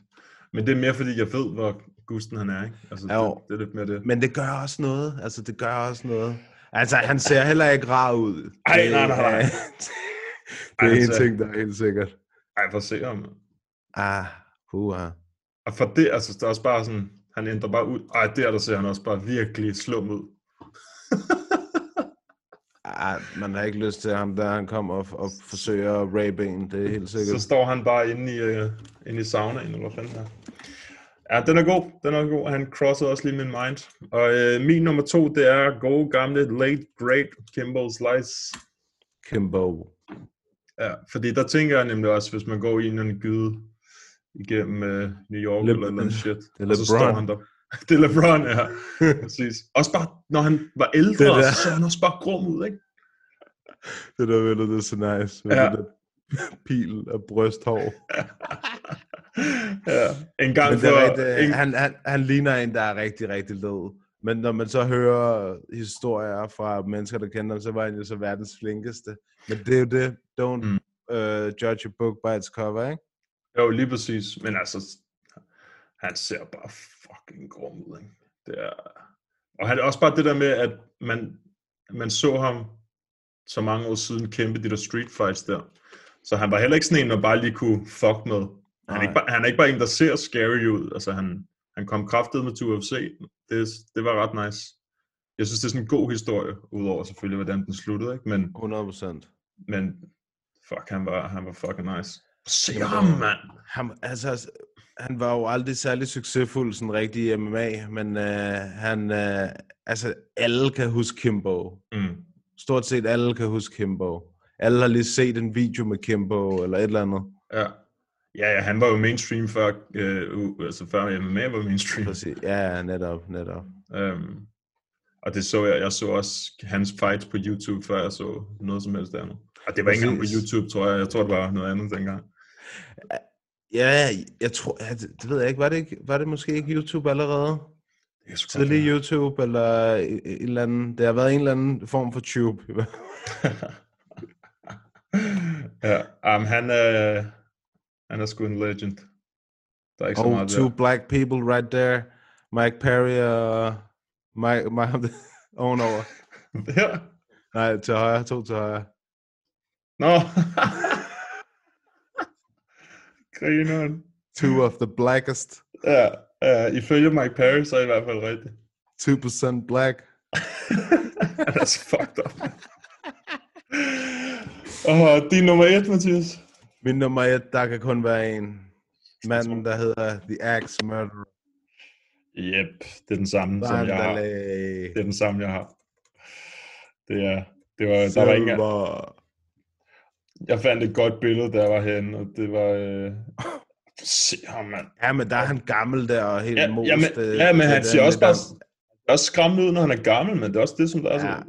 Speaker 1: Men det er mere, fordi jeg ved, hvor Gusten han er, ikke? Altså,
Speaker 2: Jo.
Speaker 1: det, det, er lidt mere det.
Speaker 2: Men det gør også noget. Altså, det gør også noget. Altså, han ser heller ikke rar ud.
Speaker 1: Ej, nej, nej, nej. [laughs]
Speaker 2: det
Speaker 1: Ej,
Speaker 2: er en
Speaker 1: altså-
Speaker 2: ting, der er helt sikkert.
Speaker 1: Ej, for at se ham.
Speaker 2: Ah, puha.
Speaker 1: Og for det, altså, der er også bare sådan, han ændrer bare ud. Ej, der, der ser han også bare virkelig slum ud. [laughs]
Speaker 2: Ah, man har ikke lyst til ham, der han kommer og, og forsøger at rape en. Det er helt sikkert.
Speaker 1: Så står han bare inde i, uh, inde i saunaen, eller hvad fanden. Ja, den er god. Den er god. Han crossede også lige min mind. Og øh, min nummer to, det er gode gamle late great Kimbo Slice.
Speaker 2: Kimbo.
Speaker 1: Ja, fordi der tænker jeg nemlig også, hvis man går i en gyde igennem øh, New York
Speaker 2: Le-
Speaker 1: eller et eller andet shit,
Speaker 2: det er
Speaker 1: og så
Speaker 2: LeBron.
Speaker 1: står han der. [laughs] det er LeBron, ja. [laughs] Præcis. Også bare, når han var ældre,
Speaker 2: Det der.
Speaker 1: så så han også bare grum ud, ikke?
Speaker 2: Det der billede, det er så nice. Med
Speaker 1: Ja.
Speaker 2: det der pil af brysthår. [laughs]
Speaker 1: ja. En gang
Speaker 2: Men det er
Speaker 1: for...
Speaker 2: rigtig,
Speaker 1: en,
Speaker 2: han, han, han ligner en, der er rigtig, rigtig led. Men når man så hører historier fra mennesker, der kender ham, så var han jo så verdens flinkeste. Men det er jo det. Don't
Speaker 1: Mm.
Speaker 2: uh, judge a book by its cover, ikke?
Speaker 1: Jo, lige præcis. Men altså, han ser bare fucking grum ud, ikke? Det er... Og han, også bare det der med, at man, man så ham så mange år siden kæmpe de der street fights der. Så han var heller ikke sådan en, man bare lige kunne fuck med. Han er, ikke bare, han er ikke bare en, der ser scary ud. Altså, han, han kom kraftet med til UFC. Det, det var ret nice. Jeg synes, det er sådan en god historie, udover selvfølgelig, hvordan den sluttede, ikke? Men,
Speaker 2: 100 procent.
Speaker 1: men fuck, han var, han var fucking nice. Se ham, mand!
Speaker 2: Han, altså, han var jo aldrig særlig succesfuld, sådan rigtig i MMA, men uh, han, uh, altså, alle kan huske Kimbo.
Speaker 1: Mm.
Speaker 2: Stort set alle kan huske Kimbo. Alle har lige set en video med Kimbo, eller et eller andet.
Speaker 1: Ja. Ja, ja, han var jo mainstream før, øh, u- altså før MMA var mainstream.
Speaker 2: Præcis. Ja, netop, netop.
Speaker 1: Um, og det så jeg, jeg så også hans fights på YouTube, før jeg så noget som helst andet. Og det var ikke engang på. YouTube, tror jeg. Jeg tror, det var noget andet dengang.
Speaker 2: Ja, jeg tror, ja, det, det ved jeg ikke. Var det, ikke, var det måske ikke YouTube allerede?
Speaker 1: Er
Speaker 2: Tidlig
Speaker 1: være.
Speaker 2: YouTube, eller en, en eller anden, det har været en eller anden form for tube. [laughs]
Speaker 1: ja, um, han er, han er sgu en legend. Der ikke så
Speaker 2: oh, two black people right there. Mike Perry uh, Mike, [laughs] Mike ovenover.
Speaker 1: Ja.
Speaker 2: Nej, til højre, to til højre.
Speaker 1: Nå. Grineren.
Speaker 2: Two of the blackest.
Speaker 1: Ja, ja, ifølge Mike Perry, så er i hvert fald rigtigt.
Speaker 2: 2% black. [laughs]
Speaker 1: That's fucked up. Og din nummer et, Mathias.
Speaker 2: Min nummer et, der kan kun være en. Manden, der hedder The Axe Murderer.
Speaker 1: Yep, det er den samme, som jeg har. Det er den samme, jeg har. Det er, det var, der var
Speaker 2: Silver.
Speaker 1: jeg fandt et godt billede, der var henne, og det var, øh, se ham, mand.
Speaker 2: Ja, men der er han gammel der og helt
Speaker 1: Ja,
Speaker 2: most.
Speaker 1: ja, men,
Speaker 2: øh,
Speaker 1: ja, men
Speaker 2: det
Speaker 1: han ser også bare også skræmmende ud, når han er gammel, men det er også det, som der er
Speaker 2: Ja.
Speaker 1: så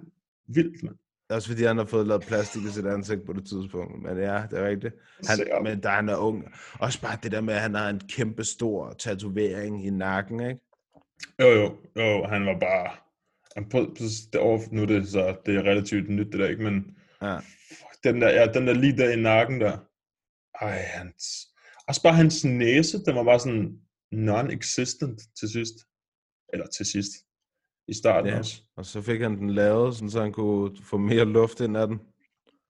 Speaker 1: vildt, mand.
Speaker 2: Det er også fordi, han har fået lavet plastik i sit ansigt på det tidspunkt. Men ja, det er rigtigt. Han, men da han er ung. Også bare det der med, at han har en kæmpe stor tatovering i nakken, ikke?
Speaker 1: Jo, jo, jo, han var bare, han på, på, det over, nu er det så, det er relativt nyt det der, ikke, men
Speaker 2: Ja.
Speaker 1: den der, ja, den der lige der i nakken der, ej, hans, også bare hans næse, den var bare sådan, non-existent til sidst. Eller til sidst. I starten
Speaker 2: Ja,
Speaker 1: også.
Speaker 2: og så fik han den lavet, sådan, så han kunne få mere luft ind af den.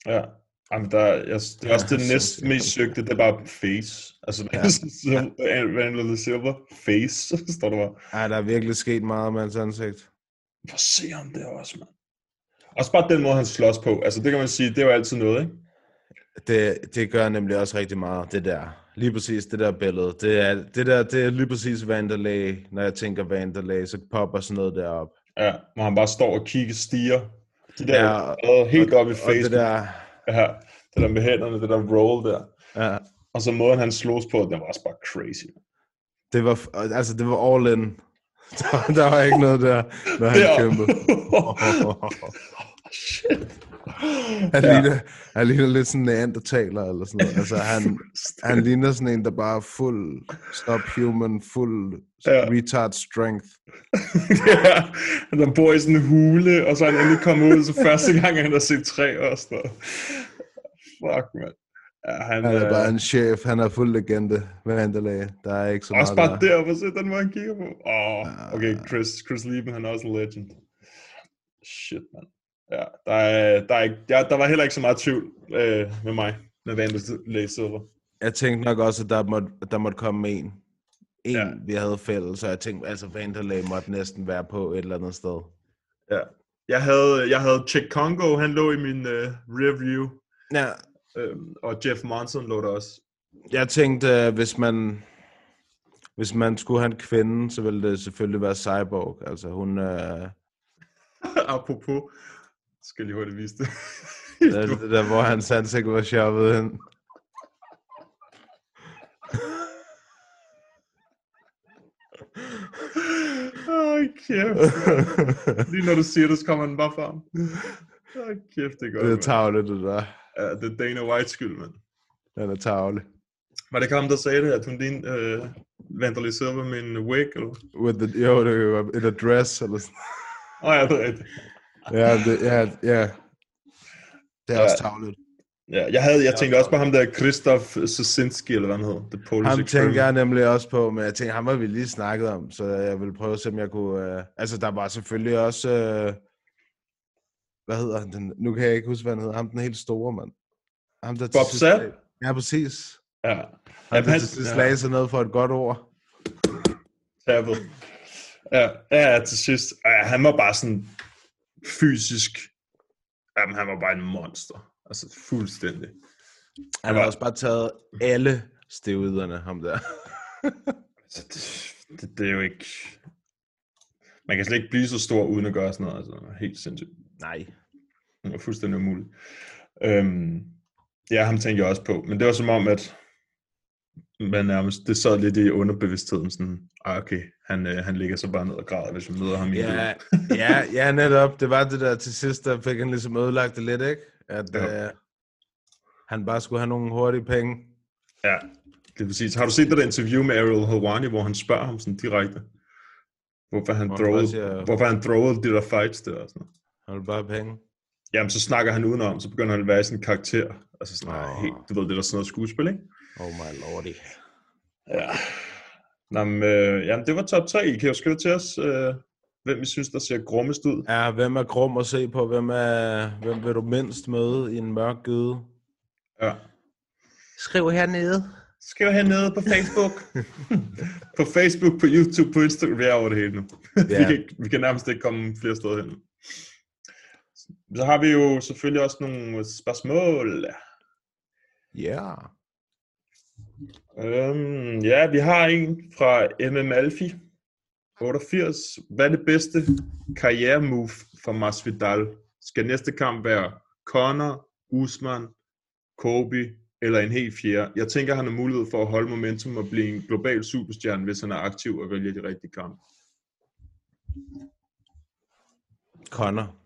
Speaker 1: Ja. Jamen, der, jeg, det er også
Speaker 2: Ja,
Speaker 1: det næst
Speaker 2: sindssygt.
Speaker 1: mest søgte, det er bare face. Altså,
Speaker 2: Ja.
Speaker 1: ja. Vandel Silver, face, [laughs] står der bare.
Speaker 2: Ej, der er virkelig sket meget med hans ansigt.
Speaker 1: At se ham der også, mand. Også bare den måde, han slås på. Altså, det kan man sige, det jo altid noget, ikke?
Speaker 2: Det, det gør nemlig også rigtig meget, det der. Lige præcis det der billede. Det er, det der, det er lige præcis Vanderlei. Når jeg tænker Vanderlei, så popper sådan noget derop.
Speaker 1: Ja, hvor han bare står og kigger stiger. De der,
Speaker 2: Ja,
Speaker 1: ja,
Speaker 2: og-
Speaker 1: helt op i face.
Speaker 2: det der-
Speaker 1: Ja, det der med hænderne, det der roll der.
Speaker 2: Ja.
Speaker 1: Og så måden, han slås på, det var også bare crazy.
Speaker 2: Det var, altså, det var all in. Der, der var ikke noget der, når han [laughs] kæmpede. [laughs]
Speaker 1: Shit.
Speaker 2: Han,
Speaker 1: Ja.
Speaker 2: ligner, han ligner lidt sådan en neandertaler eller sådan noget. Altså, han, [laughs] han ligner sådan en, der bare er fuld subhuman, fuld
Speaker 1: Ja.
Speaker 2: retard strength. [laughs]
Speaker 1: ja, han bor i sådan en hule, og så er han endelig kommet ud, så første gang, han har set træ og sådan noget. Fuck, mand. Ja, han,
Speaker 2: Han er
Speaker 1: øh,
Speaker 2: bare en chef, han er fuld legende Vanderlei. Der er ikke så
Speaker 1: Også
Speaker 2: meget
Speaker 1: bare
Speaker 2: der.
Speaker 1: hvor se den, hvor han kigger på. Åh, oh, okay, Chris, Chris Lieben, han er også en legend. Shit, mand. Ja, der, er, der, er ikke, ja, der var heller ikke så meget tvivl øh, med mig, med Vandel Silver.
Speaker 2: Jeg tænkte nok også, at der måtte, der måtte komme en. En,
Speaker 1: ja.
Speaker 2: vi havde fælles, så jeg tænkte, altså Vanderlei måtte næsten være på et eller andet sted.
Speaker 1: Ja. Jeg havde, jeg havde Chick Congo, han lå i min øh, review.
Speaker 2: Ja.
Speaker 1: Øhm, og Jeff Monson lå der også.
Speaker 2: Jeg tænkte, øh, hvis man, hvis man skulle have en kvinde, så ville det selvfølgelig være Cyborg. Altså hun, øh, [laughs]
Speaker 1: Apropos, skal lige hurtigt vise det. [laughs]
Speaker 2: det, er det der, hvor hans ansigt var shoppet hen.
Speaker 1: Ej, kæft. Lige når du siger det, så kommer den bare frem. Ej, kæft, det er godt.
Speaker 2: Det er tavle, det der.
Speaker 1: Ja, det er Dana White skyld, mand.
Speaker 2: Den er tavle.
Speaker 1: Var det ikke ham, der sagde det, at hun lignede øh, Silver med en wig, eller?
Speaker 2: With the, jo, det var et adress, eller sådan.
Speaker 1: Åh oh, ja, det er rigtigt.
Speaker 2: Ja, det, ja, ja. Det er
Speaker 1: Ja.
Speaker 2: også tavlet.
Speaker 1: Ja, jeg, havde, jeg tænkte også på ham der, Christoph Sosinski, eller hvad han hedder. The Polish
Speaker 2: Ham
Speaker 1: Experiment.
Speaker 2: tænker jeg nemlig også på, men jeg tænker, ham har vi lige snakket om, så jeg vil prøve at se, om jeg kunne... Øh... Altså, der var selvfølgelig også... Øh... Hvad hedder han? Den... Nu kan jeg ikke huske, hvad han hedder. Ham den helt store, mand. Ham, der
Speaker 1: Bob Sapp?
Speaker 2: Ja, præcis.
Speaker 1: Ja.
Speaker 2: Ham,
Speaker 1: Jamen,
Speaker 2: der
Speaker 1: han-
Speaker 2: til sidst
Speaker 1: ja.
Speaker 2: sig ned for et godt ord.
Speaker 1: Ja, ja, ja, til sidst. Ja, han var bare sådan fysisk. Jamen, han var bare en monster. Altså, fuldstændig.
Speaker 2: Han har også bare taget alle steroiderne, ham der.
Speaker 1: Så det, det, det, er jo ikke... Man kan slet ikke blive så stor, uden at gøre sådan noget. Altså, helt sindssygt.
Speaker 2: Nej.
Speaker 1: Det var fuldstændig umuligt. Øhm, ja, ham tænkte jeg også på. Men det var som om, at man nærmest, det sad lidt i underbevidstheden, sådan, ah, okay, han, øh, han ligger så bare ned og græder, hvis vi møder ham i
Speaker 2: Ja,
Speaker 1: bil."
Speaker 2: ja, [laughs] ja, netop. Det var det der til sidst, der fik han ligesom ødelagt det lidt, ikke? At
Speaker 1: Ja.
Speaker 2: øh, han bare skulle have nogle hurtige penge.
Speaker 1: Ja, det er præcis. Har du set det der interview med Ariel Helwani, hvor han spørger ham sådan direkte, hvorfor han throwede,
Speaker 2: siger-
Speaker 1: hvorfor han throwede de der fights der og sådan.
Speaker 2: Han vil bare have penge.
Speaker 1: Jamen, så snakker han udenom, så begynder han at være sådan en karakter. Altså sådan, oh. helt, du ved, det er der sådan noget skuespil, ikke?
Speaker 2: Oh my lordy.
Speaker 1: Ja. Nå, men, øh, jamen, det var top 3. I kan jo skrive til os, øh, hvem I synes, der ser grummest ud.
Speaker 2: Ja, hvem er grum at se på? Hvem, er, hvem vil du mindst møde i en mørk gyde?
Speaker 1: Ja.
Speaker 2: Skriv hernede.
Speaker 1: Skriv hernede på Facebook. [laughs] på Facebook, på YouTube, på Instagram. Vi er over det hele nu. vi,
Speaker 2: Ja.
Speaker 1: kan, ikke- vi kan nærmest ikke komme flere steder hen. Så har vi jo selvfølgelig også nogle spørgsmål.
Speaker 2: Ja.
Speaker 1: Øhm, ja, vi har en fra MM Alfi. 88. Hvad er det bedste karrieremove for Masvidal? Skal næste kamp være Conor, Usman, Kobe eller en helt fjerde? Jeg tænker, han har mulighed for at holde momentum og blive en global superstjerne, hvis han er aktiv og vælger de rigtige kampe.
Speaker 2: Connor.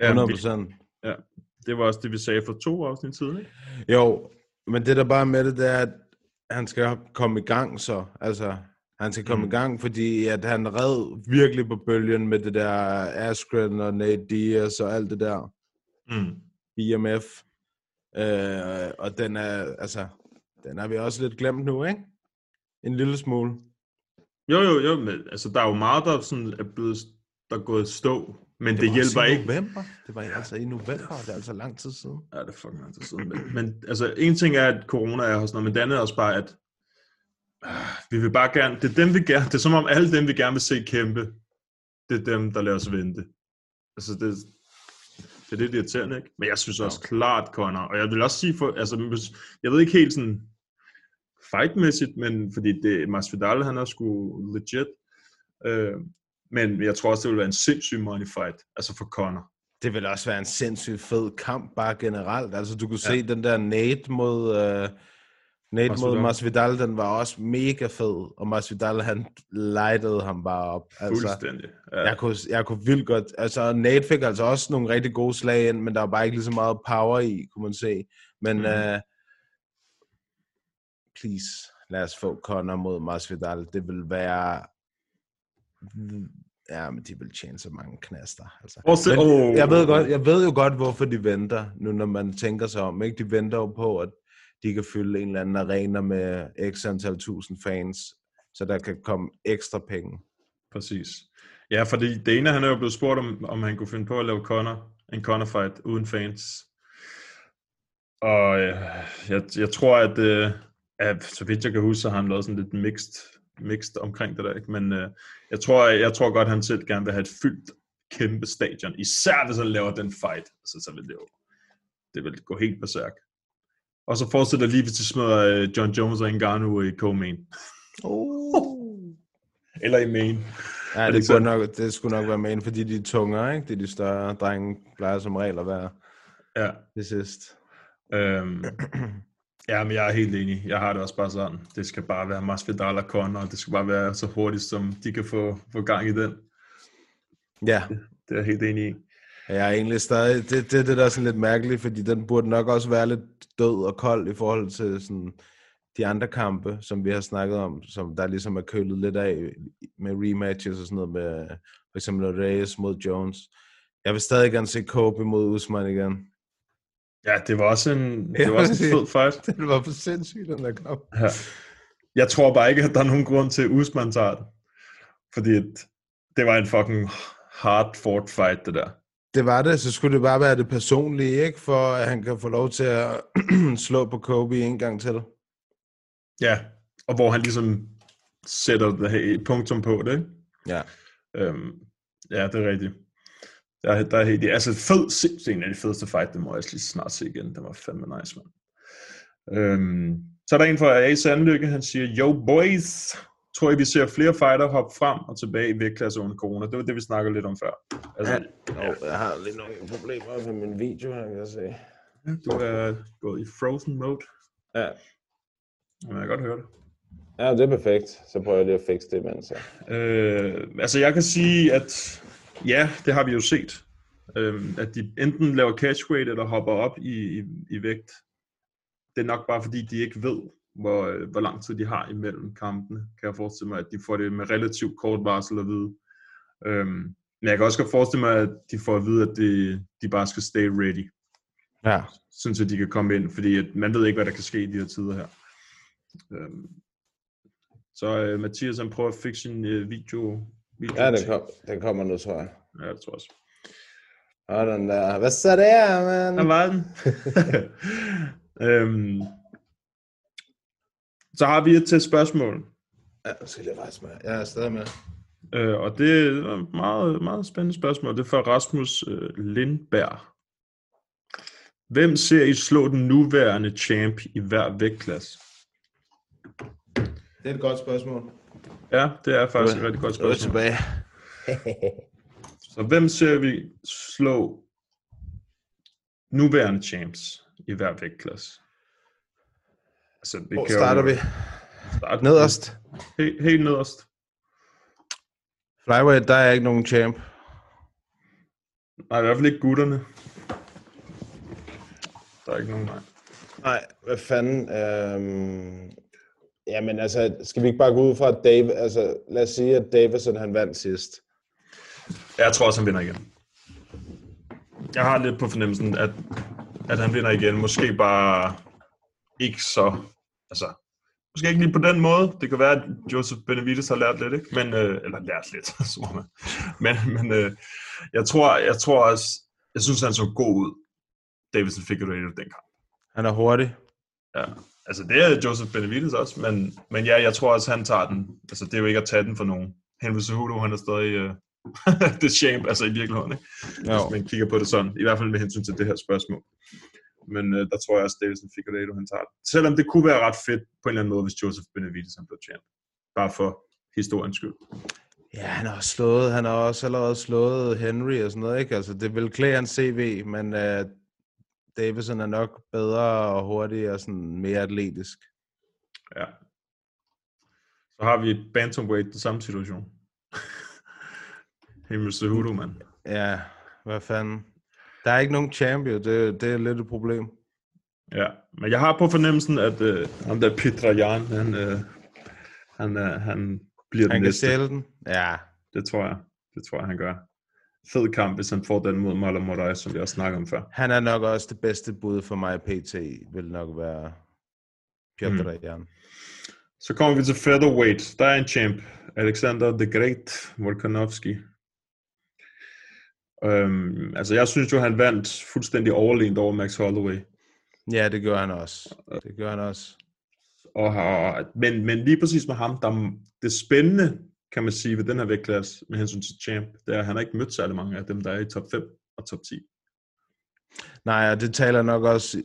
Speaker 1: Ja,
Speaker 2: 100
Speaker 1: vi-
Speaker 2: procent.
Speaker 1: Ja, det var også det, vi sagde for to afsnit siden, ikke?
Speaker 2: Jo, men det der bare med det, det er, at han skal komme i gang så. Altså, han skal komme
Speaker 1: Mm.
Speaker 2: i gang, fordi at han red virkelig på bølgen med det der Askren og Nate Diaz og alt det der.
Speaker 1: Mm.
Speaker 2: IMF. Øh, og den er, altså, den er vi også lidt glemt nu, ikke? En lille smule.
Speaker 1: Jo, jo, jo, men altså, der er jo meget, der, sådan, er blevet, der er gået stå, men det, det
Speaker 2: var
Speaker 1: hjælper
Speaker 2: i
Speaker 1: ikke.
Speaker 2: november. Det var altså i november, det er altså lang tid siden.
Speaker 1: Ja, det er fucking lang tid siden. Men, men altså, en ting er, at corona er og sådan noget, men det andet er også bare, at øh, vi vil bare gerne, det er dem, vi gerne, det er som om alle dem, vi gerne vil se kæmpe, det er dem, der lader os vente. Altså, det, det er lidt irriterende, ikke? Men jeg synes også klart, Connor, og jeg vil også sige, for, altså, jeg ved ikke helt sådan fightmæssigt, men fordi det, Masvidal, han er sgu legit, øh, men jeg tror også, det vil være en sindssyg money fight, altså for Connor.
Speaker 2: Det vil også være en sindssygt fed kamp, bare generelt. Altså, du kunne
Speaker 1: Ja.
Speaker 2: se den der Nate mod, uh, Nate
Speaker 1: Masvidal.
Speaker 2: mod Masvidal, den var også mega fed, og Masvidal, han lightede ham bare op. Altså,
Speaker 1: Fuldstændig. Ja.
Speaker 2: jeg, kunne, jeg kunne vildt godt... Altså, Nate fik altså også nogle rigtig gode slag ind, men der var bare ikke lige så meget power i, kunne man se. Men mm. uh, please, lad os få Conor mod Masvidal. Det vil være... Ja, men de vil tjene så mange knaster. Altså.
Speaker 1: Også-
Speaker 2: Men
Speaker 1: åh.
Speaker 2: jeg, ved godt, jeg ved jo godt, hvorfor de venter, nu når man tænker sig om. Ikke? De venter jo på, at de kan fylde en eller anden arena med x antal tusind fans, så der kan komme ekstra penge.
Speaker 1: Præcis. Ja, fordi Dana, han er jo blevet spurgt, om, om han kunne finde på at lave Conor, en Conor fight uden fans. Og øh, jeg, jeg tror, at, øh, at så vidt jeg kan huske, så har han lavet sådan lidt mixed, mixed omkring det der. Ikke? Men øh, jeg, tror, jeg tror godt, han selv gerne vil have et fyldt kæmpe stadion. Især hvis han laver den fight. Altså, så vil det jo det vil gå helt berserk. Og så fortsætter lige, hvis de smider øh, John Jones og Ngannou i co-main.
Speaker 2: Oh.
Speaker 1: Eller i main.
Speaker 2: Ja, det,
Speaker 1: det
Speaker 2: nok, det skulle nok være med fordi de er tungere, ikke? Det er de større drenge, plejer som regel at være
Speaker 1: Ja.
Speaker 2: det sidst.
Speaker 1: Øhm, [clears throat] ja, men jeg er helt enig. Jeg har det også bare sådan. Det skal bare være Masvidal og Conor, og det skal bare være så hurtigt, som de kan få, få gang i den.
Speaker 2: Ja.
Speaker 1: Det er jeg helt enig i.
Speaker 2: Jeg er egentlig stadig, det, det, det der er sådan lidt mærkeligt, fordi den burde nok også være lidt død og kold i forhold til sådan de andre kampe, som vi har snakket om, som der ligesom er kølet lidt af med rematches og sådan noget med for eksempel Reyes mod Jones. Jeg vil stadig gerne se Kobe mod Usman igen.
Speaker 1: Ja, det var også en, det var også en fed fight. [laughs]
Speaker 2: Det var for sindssygt, den der kamp.
Speaker 1: Ja. Jeg tror bare ikke, at der er nogen grund til, at Usman tager det. Fordi det var en fucking hard fought fight, det der.
Speaker 2: Det var det, så skulle det bare være det personlige, ikke? For at han kan få lov til at [clears throat] slå på Kobe en gang til.
Speaker 1: Ja, og hvor han ligesom sætter det et punktum på det, ikke?
Speaker 2: Ja.
Speaker 1: Øhm, ja, det er rigtigt. Der, er- der er helt, altså fed, sindssygt en af de fedeste fight, det må jeg lige snart se igen. Det var fandme nice, mand. Øhm, så er der en fra A. Sandlykke, han siger, Yo boys, tror I, vi ser flere fighter hoppe frem og tilbage i vægtklasse under corona? Det var det, vi snakkede lidt om før. Altså,
Speaker 2: Ja. Oh, jeg har lidt nogle problemer med min video, her, kan jeg se.
Speaker 1: du er gået i frozen mode.
Speaker 2: Ja.
Speaker 1: Jamen, jeg kan godt høre det.
Speaker 2: Ja, det er perfekt. Så prøver jeg lige at fikse det imens. Så.
Speaker 1: Øh, altså jeg kan sige, at ja, det har vi jo set. Øh, at de enten laver catchweight eller hopper op i, i, i vægt. Det er nok bare fordi, de ikke ved, hvor, øh, hvor lang tid de har imellem kampene. Kan jeg forestille mig, at de får det med relativt kort varsel at vide. Øh, men jeg kan også godt forestille mig, at de får at vide, at de, de bare skal stay ready.
Speaker 2: Ja.
Speaker 1: Sådan så de kan komme ind, fordi at man ved ikke, hvad der kan ske i de her tider her. Øhm, så øh, Mathias han prøver at fikse sin øh, video.
Speaker 2: Ja, den, kom, den kommer nu, tror jeg.
Speaker 1: Ja, det tror jeg også.
Speaker 2: Og den der, hvad så der, man?
Speaker 1: Der var den. [laughs] øhm, så har vi et til spørgsmål.
Speaker 2: Ja, nu skal jeg rejse mig. Jeg er stadig med.
Speaker 1: Øh, og det er et meget, meget spændende spørgsmål. Det er fra Rasmus øh, Lindberg. Hvem ser I slå den nuværende champ i hver vægtklasse?
Speaker 2: Det er et godt spørgsmål.
Speaker 1: Ja, det er faktisk et rigtig godt spørgsmål.
Speaker 2: tilbage. [laughs]
Speaker 1: Så hvem ser vi slå nuværende champs i hver vægtklasse? Altså, vi
Speaker 2: Hvor
Speaker 1: kan jo
Speaker 2: starter vi?
Speaker 1: Starte
Speaker 2: Nederst.
Speaker 1: Helt, helt nederst.
Speaker 2: Flyweight, der er ikke nogen champ.
Speaker 1: Nej, i hvert fald ikke gutterne. Der er ikke nogen, nej.
Speaker 2: Nej, hvad fanden? Øhm... Jamen altså, skal vi ikke bare gå ud fra, at Dave, altså lad os sige, at Davison han vandt sidst.
Speaker 1: Jeg tror også, han vinder igen. Jeg har lidt på fornemmelsen, at, at han vinder igen. Måske bare ikke så... Altså, Måske ikke lige på den måde. Det kan være, at Joseph Benavides har lært lidt, ikke? Men, øh, eller lært lidt, [laughs] så må man. Men, men øh, jeg, tror, jeg tror også, jeg synes, han så god ud, Davidson Figueiredo den kamp.
Speaker 2: Han er hurtig.
Speaker 1: Ja, altså det er Joseph Benavides også, men, men ja, jeg tror også, han tager den. Altså det er jo ikke at tage den for nogen. Henry Cejudo, han er stadig [laughs] uh, det champ, altså i virkeligheden, ikke?
Speaker 2: Jo.
Speaker 1: Hvis man kigger på det sådan. I hvert fald med hensyn til det her spørgsmål. Men uh, der tror jeg også, Davidson Figueiredo, han tager den. Selvom det kunne være ret fedt på en eller anden måde, hvis Joseph Benavides han blev champ. Bare for historiens skyld.
Speaker 2: Ja, han har også slået, han har også allerede slået Henry og sådan noget, ikke? Altså, det vil klæde hans CV, men uh, Davison er nok bedre og hurtig og sådan mere atletisk.
Speaker 1: Ja. Så har vi Bantamweight, den samme situation. [laughs] Henry Cejudo, mand.
Speaker 2: Ja, hvad fanden. Der er ikke nogen champion, det, det er lidt et problem.
Speaker 1: Ja, men jeg har på fornemmelsen, at øh, ham der Petra Jan, han, øh, han, øh, han bliver den
Speaker 2: Han kan
Speaker 1: næste.
Speaker 2: stjæle den. Ja,
Speaker 1: Det tror jeg. Det tror jeg, han gør. Fed kamp, hvis han får den mod Marlon Moraes, som vi også snakkede om før.
Speaker 2: han er nok også det bedste bud for mig PT, vil nok være Piotr mm. Jan.
Speaker 1: Så kommer vi til featherweight. Der er en champ. Alexander the Great Volkanovski. Øhm, altså, jeg synes jo, han vandt fuldstændig overlegent over Max Holloway.
Speaker 2: Ja, det gør han også. Det gør han også.
Speaker 1: Og har, men, men lige præcis med ham, der, det spændende, kan man sige, ved den her vægtklasse, med hensyn til champ, det er, at han har ikke mødt særlig mange af dem, der er i top 5 og top 10.
Speaker 2: Nej, og det taler nok også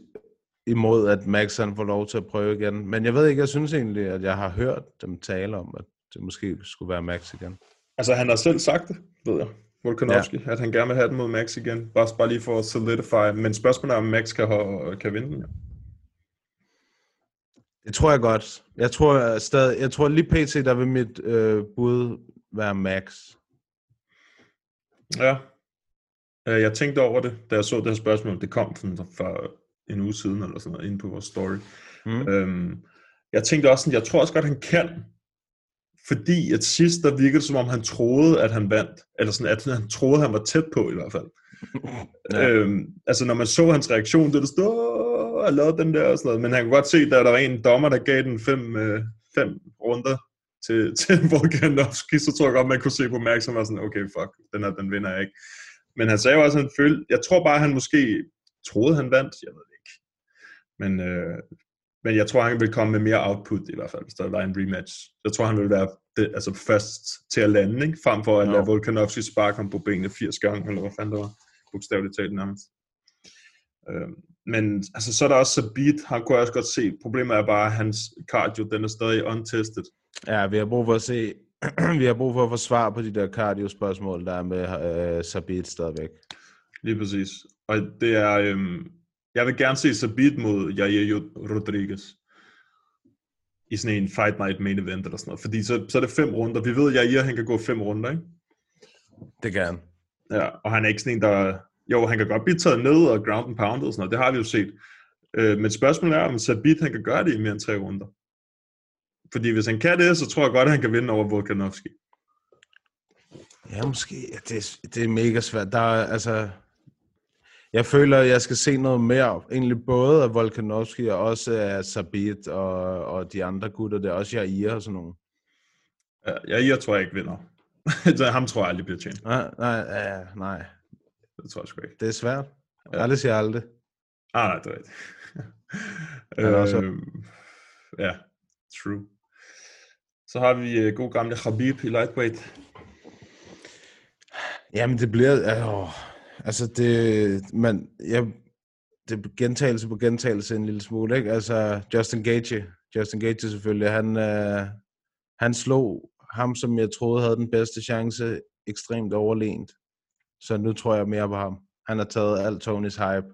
Speaker 2: imod, at Max han får lov til at prøve igen. Men jeg ved ikke, jeg synes egentlig, at jeg har hørt dem tale om, at det måske skulle være Max igen.
Speaker 1: Altså, han har selv sagt det, ved jeg, Volkanovski, ja. at han gerne vil have den mod Max igen. Bare, bare lige for at solidify. Men spørgsmålet er, om Max kan, kan vinde den.
Speaker 2: Det tror jeg godt. Jeg tror jeg stadig, jeg tror lige pt, der vil mit øh, bud være Max.
Speaker 1: Ja. Øh, Jeg tænkte over det, da jeg så det her spørgsmål. Det kom sådan for en uge siden, eller sådan noget, inde på vores story.
Speaker 2: Mm.
Speaker 1: Øhm, jeg tænkte også sådan, jeg tror også godt, han kan. Fordi at sidst, der virkede det, som om han troede, at han vandt. Eller sådan, at han troede, han var tæt på i hvert fald. [laughs]
Speaker 2: Ja.
Speaker 1: Øhm, altså, når man så hans reaktion, det der stod, og lavede den der og sådan noget. Men han kunne godt se, at der var en dommer, der gav den fem, øh, fem runder til, [laughs] til Volkanovski, så tror jeg godt, man kunne se på Max, som var sådan, okay, fuck, den her, den vinder jeg ikke. Men han sagde jo også, at han følte, jeg tror bare, han måske troede, han vandt, jeg ved det ikke. Men, øh, men jeg tror, han vil komme med mere output, i hvert fald, hvis der var en rematch. Jeg tror, han vil være det, altså først til at lande, ikke? frem for at
Speaker 2: Jo.
Speaker 1: lade Volkanovski sparke ham på benene 80 gange, eller hvad fanden det var, bogstaveligt talt nærmest. Øh, men altså, så er der også Sabit, han kunne jeg også godt se. Problemet er bare, at hans cardio, den er stadig untested.
Speaker 2: Ja, vi har brug for at se, [clears throat] vi har brug for at få svar på de der cardio-spørgsmål, der er med øh, Sabit stadigvæk.
Speaker 1: Lige præcis. Og det er, øhm, jeg vil gerne se Sabit mod Jair Rodriguez i sådan en Fight Night main event eller sådan noget. Fordi så, så er det fem runder. Vi ved, at Jair han kan gå fem runder, ikke?
Speaker 2: Det kan han.
Speaker 1: Ja, og han er ikke sådan en, der... Jo, han kan godt blive taget ned og ground and pounded og sådan noget. Det har vi jo set. Øh, men spørgsmålet er, om Sabit han kan gøre det i mere end tre runder. Fordi hvis han kan det, så tror jeg godt, at han kan vinde over Volkanovski.
Speaker 2: Ja, måske. Det, er, det er mega svært. Der er, altså, jeg føler, at jeg skal se noget mere. Egentlig både af Volkanovski og også af Sabit og, og de andre gutter. Det er også Jair og sådan nogle.
Speaker 1: Ja, Jair tror jeg ikke vinder. [laughs] Ham tror jeg aldrig bliver tjent.
Speaker 2: Nej, nej, nej.
Speaker 1: Det tror jeg sgu ikke.
Speaker 2: Det er svært. Ja. Aldrig siger aldrig.
Speaker 1: Ah, nej, det er rigtigt. [laughs]
Speaker 2: Er også-
Speaker 1: Øhm, ja, true. Så har vi uh, god gamle Khabib i lightweight.
Speaker 2: Jamen, det bliver... Øh, altså, det... Man, jeg, det er gentagelse på gentagelse en lille smule, ikke? Altså, Justin Gage. Justin Gage selvfølgelig. Han, øh, han slog ham, som jeg troede havde den bedste chance, ekstremt overlegent. Så nu tror jeg mere på ham. Han har taget alt Tonys hype.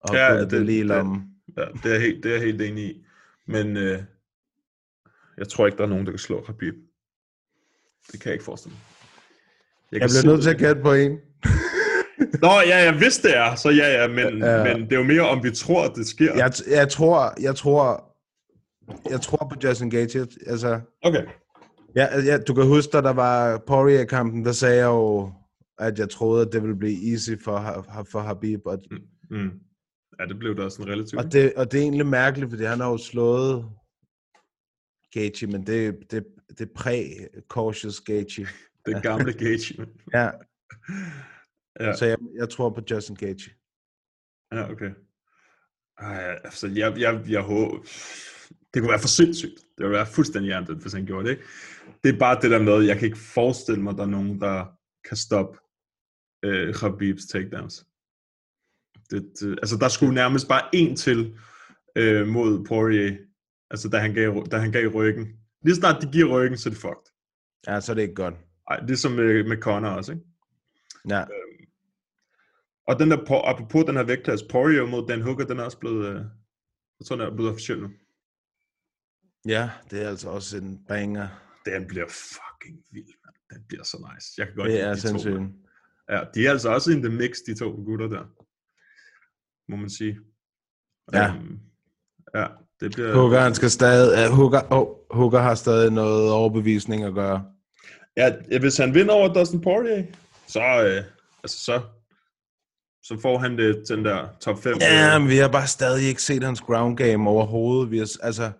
Speaker 2: Og ja, det, det lige i lommen.
Speaker 1: Ja, det er, jeg helt, det er jeg helt enig i. Men øh, jeg tror ikke, der er nogen, der kan slå Khabib. Det kan jeg ikke forestille mig.
Speaker 2: Jeg, jeg bliver nødt til at gætte på en.
Speaker 1: Nå, ja, jeg vidste det er, så ja, ja, men,
Speaker 2: Ja.
Speaker 1: men det er jo mere, om vi tror, at det sker.
Speaker 2: Jeg, jeg tror, jeg tror, jeg tror på Justin Gage. Altså,
Speaker 1: Okay.
Speaker 2: ja, ja, du kan huske, da der var Poirier-kampen, der sagde jeg jo, at jeg troede, at det ville blive easy for, for Habib. Og,
Speaker 1: Mm. Ja, det blev da sådan relativt.
Speaker 2: og, det, og det er egentlig mærkeligt, fordi han har jo slået Gaethje, men det, det, det er præ-cautious Gaethje. [laughs]
Speaker 1: Det gamle Gaethje.
Speaker 2: Ja.
Speaker 1: Ja.
Speaker 2: Så jeg, jeg tror på Justin Gaethje.
Speaker 1: Ja, okay. Ej, altså, jeg, jeg, jeg håber... Det kunne være for sindssygt. Det ville være fuldstændig hjertet, hvis han gjorde det. Ikke? Det er bare det der med, jeg kan ikke forestille mig, at der er nogen, der kan stoppe øh, Khabibs takedowns. Det, det, altså, der skulle nærmest bare en til øh, mod Poirier, altså da han, gav, da han gav ryggen. Lige snart de giver ryggen, så er det fucked.
Speaker 2: Ja, så er det ikke godt.
Speaker 1: Ej, det er som med, med Conor også, ikke?
Speaker 2: Ja.
Speaker 1: Og den der, apropos den her vægtklasse, Poirier mod Dan Hooker, den er også blevet, øh, jeg tror, den er blevet officiel nu.
Speaker 2: Ja, det er altså også en banger.
Speaker 1: Den bliver fucking vild, man. Den bliver så nice. Jeg kan godt
Speaker 2: Det
Speaker 1: lide
Speaker 2: er
Speaker 1: de to,
Speaker 2: sindssygt.
Speaker 1: Ja, de er altså også in the mix, de to gutter der. Må man sige.
Speaker 2: Ja.
Speaker 1: Um, ja, det bliver...
Speaker 2: Hooker, han skal stadig, uh, Hooker, oh, Hooker har stadig noget overbevisning at gøre.
Speaker 1: Ja, hvis han vinder over Dustin Poirier, så, øh, altså, så, så får han det til den der top 5.
Speaker 2: Ja, men vi har bare stadig ikke set hans ground game overhovedet. Vi har altså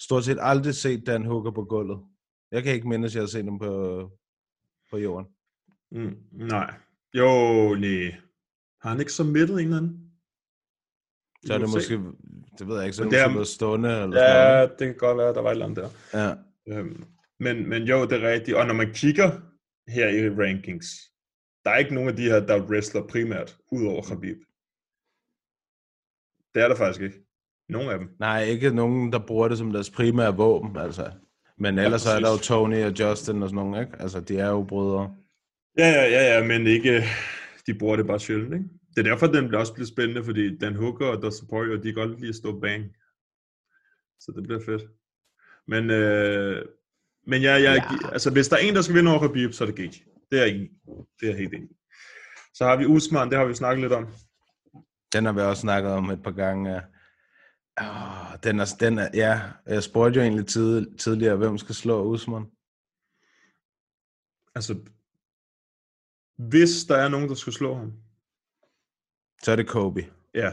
Speaker 2: stort set aldrig set Dan Hooker på gulvet. Jeg kan ikke mindes, at jeg har set ham på, på jorden.
Speaker 1: Mm, nej. Jo, nej. Har han ikke så midtet en eller anden?
Speaker 2: Så er det måske, det ved jeg ikke, så er det
Speaker 1: er-
Speaker 2: måske noget stående eller sådan
Speaker 1: Ja,
Speaker 2: noget.
Speaker 1: det kan godt være, der var et eller andet der.
Speaker 2: Ja.
Speaker 1: Øhm, men, men jo, det er rigtigt. Og når man kigger her i rankings, der er ikke nogen af de her, der wrestler primært, udover Khabib. Det er der faktisk ikke. Nogen af dem.
Speaker 2: Nej, ikke nogen, der bruger det som deres primære våben, altså. Men ellers så er der jo
Speaker 1: præcis.
Speaker 2: Tony og Justin og sådan nogle, ikke? Altså, de er jo brødre.
Speaker 1: Ja, ja, ja, ja, men ikke, de bruger det bare sjældent, ikke? Det er derfor, den bliver også bliver spændende, fordi Dan Hooker og Dustin Poirier, de kan godt lide at stå bang. Så det bliver fedt. Men, øh, men ja, ja, ja, altså hvis der er en, der skal vinde over Khabib, så er det Gage. Det er jeg enig. Det er jeg helt enig. Så har vi Usman, det har vi snakket lidt om.
Speaker 2: Den har vi også snakket om et par gange. Oh, den er, den er, ja, jeg spurgte jo egentlig tid, tidligere, hvem skal slå Usman?
Speaker 1: Altså, hvis der er nogen, der skal slå ham,
Speaker 2: Så er det Kobe.
Speaker 1: ja,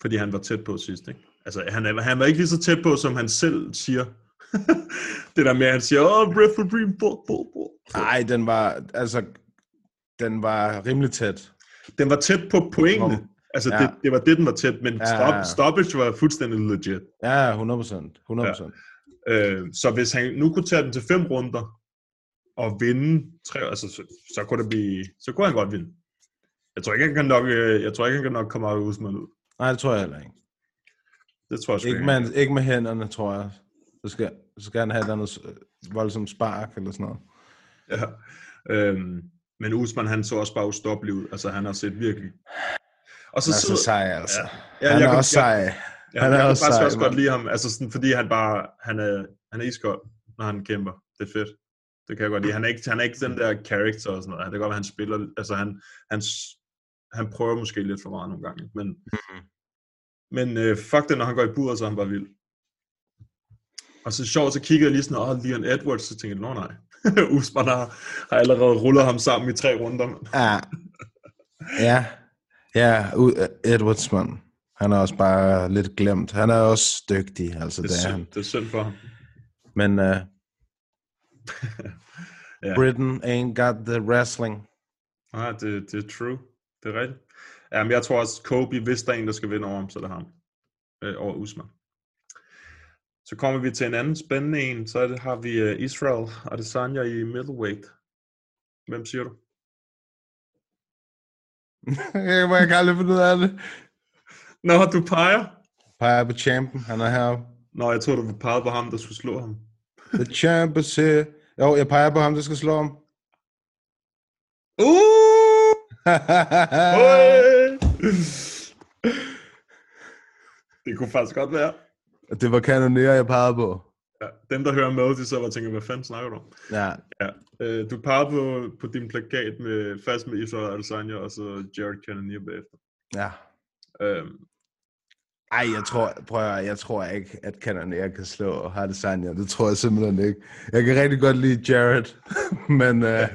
Speaker 1: fordi han var tæt på sidst, ikke? Altså, han, han var ikke lige så tæt på, som han selv siger. [laughs] det der med, at han siger, åh, oh, Breath for Dream, bo, bo, bo.
Speaker 2: Nej, den var, altså, den var rimelig tæt.
Speaker 1: Den var tæt på pointene. Altså,
Speaker 2: Ja.
Speaker 1: det, det var det, den var tæt, men
Speaker 2: Ja,
Speaker 1: stop,
Speaker 2: ja, ja.
Speaker 1: stoppage var fuldstændig legit.
Speaker 2: Ja, 100 procent. 100 procent.
Speaker 1: Øh, så hvis han nu kunne tage den til fem runder, og vinde tre, altså, så, så, kunne det blive, så kunne han godt vinde. Jeg tror ikke, han kan nok, øh, jeg tror ikke, han kan nok komme af Usman ud.
Speaker 2: Nej, det tror jeg heller ikke.
Speaker 1: Det tror jeg
Speaker 2: Ikke med, ikke med hænderne, tror jeg. Så skal, så skal han have et andet øh, voldsomt spark eller sådan noget.
Speaker 1: Ja. Øhm, men Usman, han så også bare ustoppelig ud. Altså, han har set virkelig... Og
Speaker 2: Han er så sej, altså.
Speaker 1: Ja,
Speaker 2: Han
Speaker 1: jeg
Speaker 2: er
Speaker 1: kan-
Speaker 2: også sej.
Speaker 1: Jeg, ja,
Speaker 2: Han
Speaker 1: jeg
Speaker 2: er
Speaker 1: kan
Speaker 2: også
Speaker 1: faktisk
Speaker 2: sej,
Speaker 1: også godt lide ham, altså sådan, fordi han bare, han er, han er iskold, når han kæmper. Det er fedt. Det kan jeg godt lide. Han er ikke, han er ikke den der character og sådan noget. Det kan godt være, han spiller, altså han, han, han prøver måske lidt for meget nogle gange, men,
Speaker 2: Mhm.
Speaker 1: men øh, fuck det, når han går i buret, så er han bare vild. Og så sjovt, så kigger jeg lige sådan, åh, oh, Leon Edwards, så tænker jeg, nå nej. [laughs] Usman har, har allerede rullet ham sammen i tre runder.
Speaker 2: Ja. Ja. Ja, Edwards, mand. Han er også bare lidt glemt. Han er også dygtig, altså
Speaker 1: Det
Speaker 2: det
Speaker 1: er,
Speaker 2: er han.
Speaker 1: synd, det er synd for ham.
Speaker 2: Men uh, [laughs]
Speaker 1: Ja.
Speaker 2: Britain ain't got the wrestling.
Speaker 1: Nej, det, det er true. Det er rigtigt. Ja, men jeg tror også, Kobe, hvis der er en, der skal vinde over ham, så er det ham. Øh, over Usman. Så kommer vi til en anden spændende en. Så det, har vi uh, Israel Adesanya i middleweight. Hvem siger du? [laughs]
Speaker 2: jeg må ikke aldrig finde ud af det.
Speaker 1: Nå, du peger?
Speaker 2: Peger på champion, han er her.
Speaker 1: Nå, jeg tror du pegede på ham, der skulle slå ham.
Speaker 2: The champ is here. Jo, jeg peger på ham, der skal slå ham.
Speaker 1: Uh! [laughs] det kunne faktisk godt være.
Speaker 2: det var kanonere, jeg pegede på.
Speaker 1: Ja, dem, der hører med, de så var tænker, hvad fanden snakker du om?
Speaker 2: Ja,
Speaker 1: Ja, øh, du pegede på, på din plakat med fast med Israel Adesanya og så Jared Cannonier bagefter.
Speaker 2: ja.
Speaker 1: Øhm,
Speaker 2: Ej, jeg tror, prøv at, jeg tror ikke, at kanonere kan slå Hadesanya. Det tror jeg simpelthen ikke. Jeg kan rigtig godt lide Jared, [laughs] men, uh,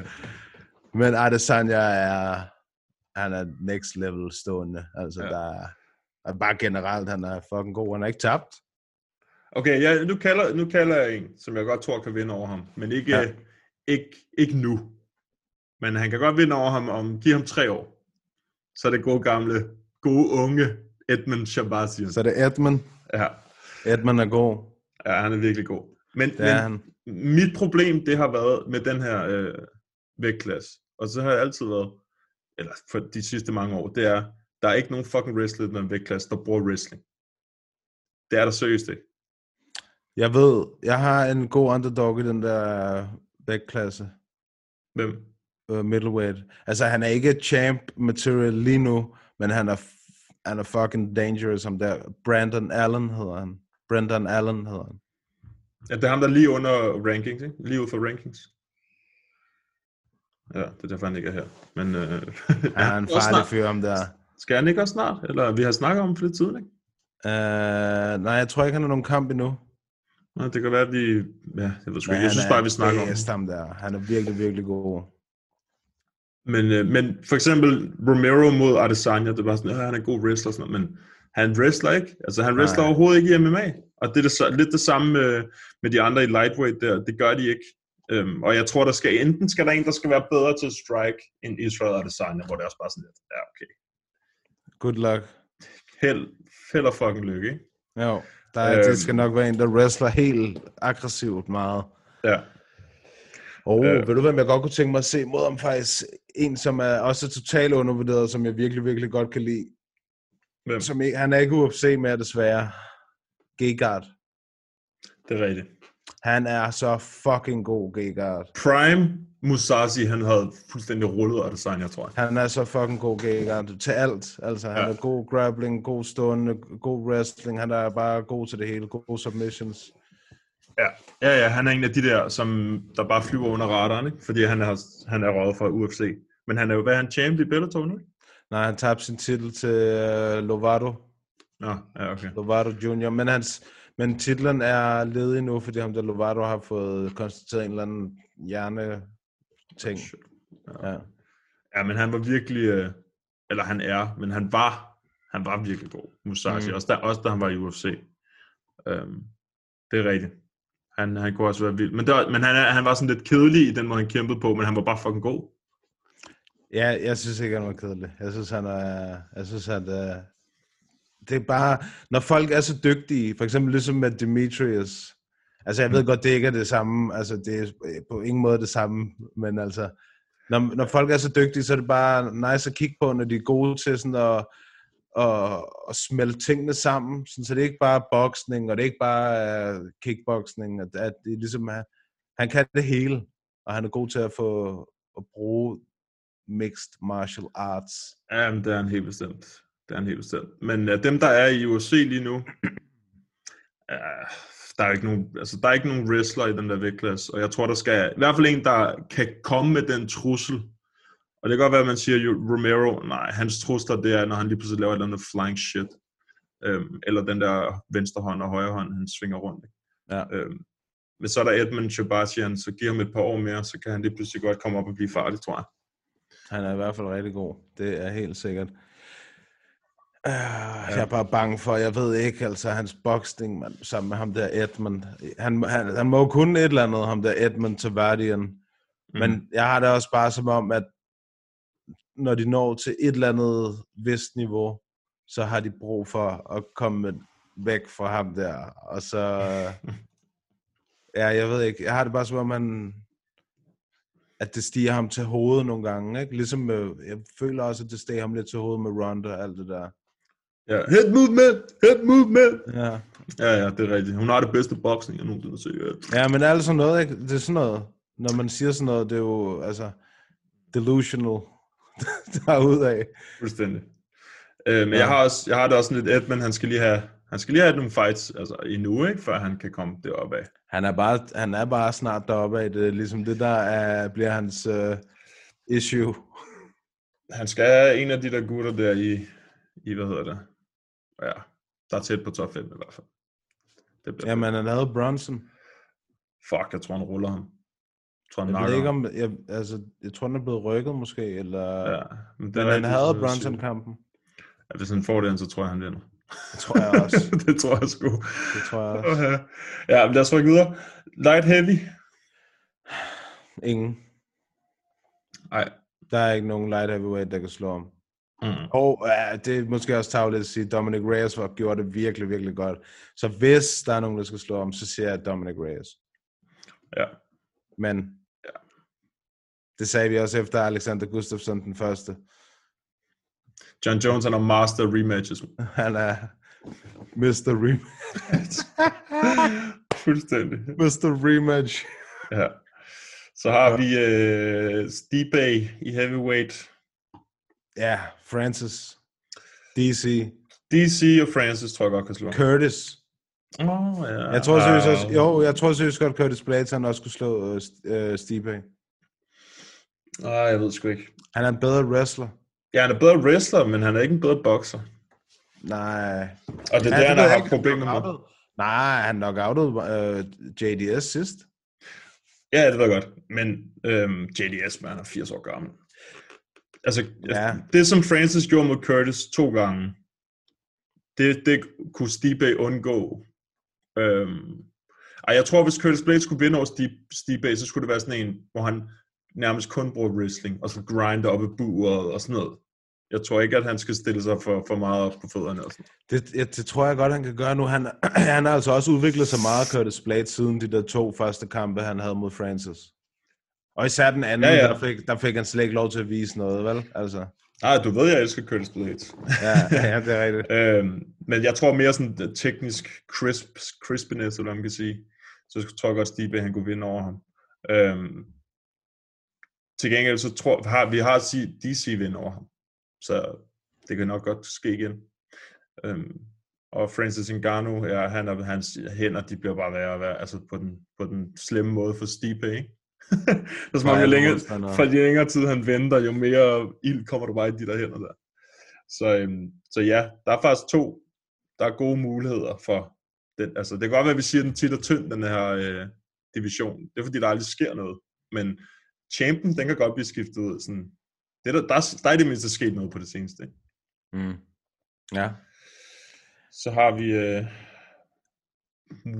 Speaker 2: men Adesanya er, han er next level stående. Altså,
Speaker 1: Ja.
Speaker 2: der er, bare generelt, han er fucking god. Han er ikke tabt.
Speaker 1: Okay, ja, nu, kalder, nu kalder jeg en, som jeg godt tror kan vinde over ham. Men ikke,
Speaker 2: Ja.
Speaker 1: ja. ikke, ikke nu. Men han kan godt vinde over ham om, giv ham tre år. Så er det gode gamle, gode unge Edmund Shabazian.
Speaker 2: Så det er Edmund.
Speaker 1: Ja.
Speaker 2: Edmund er god.
Speaker 1: Ja, han er virkelig god. Men,
Speaker 2: Det
Speaker 1: men
Speaker 2: han.
Speaker 1: mit problem, det har været med den her øh, vægtklasse. Og så har jeg altid været, eller for de sidste mange år, det er, der er ikke nogen fucking wrestler i den vægtklasse, der bruger wrestling. Det er der seriøst ikke.
Speaker 2: Jeg ved, jeg har en god underdog i den der vægtklasse.
Speaker 1: Hvem?
Speaker 2: Uh, middleweight. Altså, han er ikke champ material lige nu, men han er, han er fucking dangerous, ham der. Brandon Allen hedder han. Brandon Allen hedder han.
Speaker 1: Ja, det er ham, der er lige under rankings, ikke? Lige ud for rankings. Ja, det er derfor, han ikke er her. Men, øh,
Speaker 2: Han er [laughs] en farlig fyr, ham der.
Speaker 1: Skal han ikke også snart? Eller vi har snakket om for lidt siden, ikke?
Speaker 2: Uh, nej, jeg tror ikke, han har nogen kamp endnu.
Speaker 1: Nå, det kan være, at vi... Ja, jeg ved sgu ikke. Jeg
Speaker 2: han
Speaker 1: synes
Speaker 2: er
Speaker 1: bare, vi snakker om
Speaker 2: bedst, ham der. Han er virkelig, virkelig god.
Speaker 1: Men, øh, men for eksempel Romero mod Adesanya, det var sådan, at han er en god wrestler og sådan noget, men han wrestler ikke. Altså han wrestler
Speaker 2: Nej.
Speaker 1: overhovedet ikke i MMA. Og det er det, så- lidt det samme med, med de andre i lightweight der. Det gør de ikke. Øhm, og jeg tror, der skal enten skal der en, der skal være bedre til strike end Israel Adesanya, hvor det er også bare sådan lidt, ja okay.
Speaker 2: Good luck.
Speaker 1: Held, held og fucking lykke, ikke?
Speaker 2: Jo, der er,
Speaker 1: Øhm.
Speaker 2: det skal nok være en, der wrestler helt aggressivt meget.
Speaker 1: Ja.
Speaker 2: Og
Speaker 1: Øh.
Speaker 2: øh. ved du, hvem jeg godt kunne tænke mig at se mod ham faktisk? En, som er også totalt undervurderet, som jeg virkelig, virkelig godt kan lide.
Speaker 1: Hvem?
Speaker 2: Som ikke, han er ikke UFC mere, desværre. Gegard.
Speaker 1: Det er rigtigt.
Speaker 2: Han er så fucking god, Gegard.
Speaker 1: Prime Musashi, han havde fuldstændig rullet Adesanya, tror jeg.
Speaker 2: Han er så fucking god, Gegard. Til alt. Altså, han
Speaker 1: Ja.
Speaker 2: er god grappling, god stående, god wrestling. Han er bare god til det hele. Gode submissions.
Speaker 1: Ja, ja, ja, han er en af de der, som der bare flyver under radaren, ikke? fordi han er, han er røget fra UFC. Men han er jo, hvad er han, champ i Bellator nu?
Speaker 2: Nej, han tabte sin titel til uh, Lovato.
Speaker 1: Nå, ja, okay.
Speaker 2: Lovato Junior. Men, hans, men titlen er ledig nu, fordi ham der Lovato har fået konstateret en eller anden hjerne ting. Ja.
Speaker 1: Ja, men han var virkelig, øh, eller han er, men han var, han var virkelig god, Musashi,
Speaker 2: mm.
Speaker 1: også, da, også da han var i UFC. Øhm, det er rigtigt. Han, han kunne også være vild. Men, det var, men han, er, han var sådan lidt kedelig i den måde, han kæmpede på, men han var bare fucking god.
Speaker 2: ja, jeg synes ikke, han var kedelig. Jeg synes, han er... Jeg synes, at... Uh, det er bare... Når folk er så dygtige, for eksempel ligesom med Demetrius, altså jeg ved godt, det ikke er det samme, altså det er på ingen måde det samme, men altså, når, når folk er så dygtige, så er det bare nice at kigge på, når de er gode til sådan at, at, at smelte tingene sammen, sådan, så det er ikke bare boksning, og det er ikke bare uh, kickboksning, at, at det er ligesom, han, han kan det hele, og han er god til at få at bruge mixed martial arts.
Speaker 1: Ja, men det er han helt bestemt. Det er han helt bestemt. Men uh, dem, der er i UFC lige nu, uh, [clears throat] der er ikke nogen, altså, der er ikke nogen wrestler i den der vægtklasse, og jeg tror, der skal i hvert fald en, der kan komme med den trussel. Og det kan godt være, at man siger, Romero, nej, hans trusler, det er, når han lige pludselig laver et eller andet flying shit. Øhm, eller den der venstre hånd og højre hånd, han svinger rundt. Ikke?
Speaker 2: Ja.
Speaker 1: Øhm, men så er der Edmund Shabazian, så giver ham et par år mere, så kan han lige pludselig godt komme op og blive farlig, tror jeg.
Speaker 2: Han er i hvert fald rigtig god. Det er helt sikkert. Uh, jeg er bare bange for, jeg ved ikke, altså hans boksning man, sammen med ham der Edmund. Han, han, han må jo kunne et eller andet, ham der Edmund Tavardian. Mm. Men jeg har det også bare som om, at når de når til et eller andet vist niveau, så har de brug for at komme væk fra ham der. Og så... [laughs] ja, jeg ved ikke. Jeg har det bare som om, han, at det stiger ham til hovedet nogle gange. Ikke? Ligesom med, jeg føler også, at det stiger ham lidt til hovedet med Ronda og alt det der.
Speaker 1: Ja, head movement, head movement.
Speaker 2: Ja.
Speaker 1: Ja, ja, det er rigtigt. Hun har det bedste boksning, jeg nogensinde har set. Ja.
Speaker 2: Ja, men alt sådan noget, ikke? det er sådan noget, når man siger sådan noget, det er jo, altså, delusional [laughs] derudaf.
Speaker 1: Fuldstændig. Øh, men
Speaker 2: Ja.
Speaker 1: jeg, har også, jeg har det også sådan lidt, Edmund, han skal lige have, han skal lige have nogle fights altså, endnu, ikke, før han kan komme deroppe af.
Speaker 2: Han er bare, han er bare snart deroppe af det, er ligesom det der er, bliver hans uh, issue.
Speaker 1: Han skal have en af de der gutter der i, i hvad hedder det? Ja, der er tæt på top 5 i hvert fald. Det bliver
Speaker 2: Jamen, han havde Bronson.
Speaker 1: Fuck, jeg tror, han ruller ham. Tror, han
Speaker 2: Jeg ved ikke om, jeg, altså, jeg tror, han er blevet rykket måske, eller...
Speaker 1: Ja, men det
Speaker 2: men han havde. Bronson-kampen.
Speaker 1: Ja, hvis han får den, så tror jeg, han vinder.
Speaker 2: Det tror jeg også. [laughs]
Speaker 1: det tror jeg sgu.
Speaker 2: Det tror jeg også.
Speaker 1: Okay. Ja, men lad os rykke videre. Light heavy.
Speaker 2: Ingen.
Speaker 1: Nej.
Speaker 2: Der er ikke nogen light heavyweight, der kan slå ham.
Speaker 1: Mm.
Speaker 2: Og ja, det er måske også tageligt at sige, Dominic Reyes var, gjorde det virkelig, virkelig godt. Så hvis der er nogen, der skal slå ham, så siger jeg Dominic Reyes.
Speaker 1: Ja.
Speaker 2: Men ja. det sagde vi også efter Alexander Gustafsson den første.
Speaker 1: John Jones han er master rematches. [laughs]
Speaker 2: Han er Mr. Rematch. [laughs]
Speaker 1: Fuldstændig.
Speaker 2: Mr. Rematch.
Speaker 1: Ja. Så har vi uh, Stipe i heavyweight.
Speaker 2: Ja, Francis. DC.
Speaker 1: DC og Francis tror jeg godt kan slå.
Speaker 2: Curtis.
Speaker 1: Oh, ja.
Speaker 2: Jeg tror seriøst også, jo, jeg tror seriøst godt, Curtis han også skulle slå uh, uh, Stipe.
Speaker 1: Nej, jeg ved sgu ikke.
Speaker 2: Han er en bedre wrestler.
Speaker 1: Ja, han er bedre wrestler, men han er ikke en bedre bokser.
Speaker 2: Nej.
Speaker 1: Og det er
Speaker 2: Ja,
Speaker 1: der, han har haft problemer med.
Speaker 2: Nej, han knockoutede uh, JDS sidst.
Speaker 1: Ja, det var godt. Men øhm, JDS, man, han er 80 år gammel. Altså, ja. det som Francis gjorde mod Curtis to gange, det, det kunne Stipe undgå. Øhm, og jeg tror, hvis Curtis Blades skulle vinde over Stipe, så skulle det være sådan en, hvor han nærmest kun bruger wrestling, og så grinder op i buret og sådan noget. Jeg tror ikke, at han skal stille sig for, for meget op på fødderne og sådan
Speaker 2: Det, det, det tror jeg godt, han kan gøre nu. Han, [clears throat] han har altså også udviklet sig meget, Curtis Blades, siden de der to første kampe, han havde mod Francis. Og især den anden,
Speaker 1: ja.
Speaker 2: ja. Der, fik, der fik han slet ikke lov til at vise noget, vel? Altså.
Speaker 1: Nej, du ved, jeg elsker Curtis Blades.
Speaker 2: Ja, ja det er rigtigt. [laughs]
Speaker 1: øhm, men jeg tror mere sådan det teknisk crisp, crispiness, eller man kan sige. Så jeg tror godt, Stipe han kunne vinde over ham. Øhm, til gengæld så tror har, vi har DC vinde over ham. Så det kan nok godt ske igen. Øhm, og Francis Ngannou, ja, han og hans hænder, de bliver bare værre og værre, altså på den, på den slemme måde for Stipe, ikke? [laughs] er om,
Speaker 2: Ja,
Speaker 1: jo længere, for jo længere tid han venter, jo mere ild kommer der bare i de der hænder der. Så, øhm, så ja, der er faktisk to, der er gode muligheder for den. Altså, det kan godt være, at vi siger, at den tit er tynd, den her øh, division. Det er fordi, der aldrig sker noget. Men champion, den kan godt blive skiftet ud. Sådan, det er der, der, er- der er det mindste sket noget på det seneste.
Speaker 2: Mm. Ja.
Speaker 1: Så har vi øh,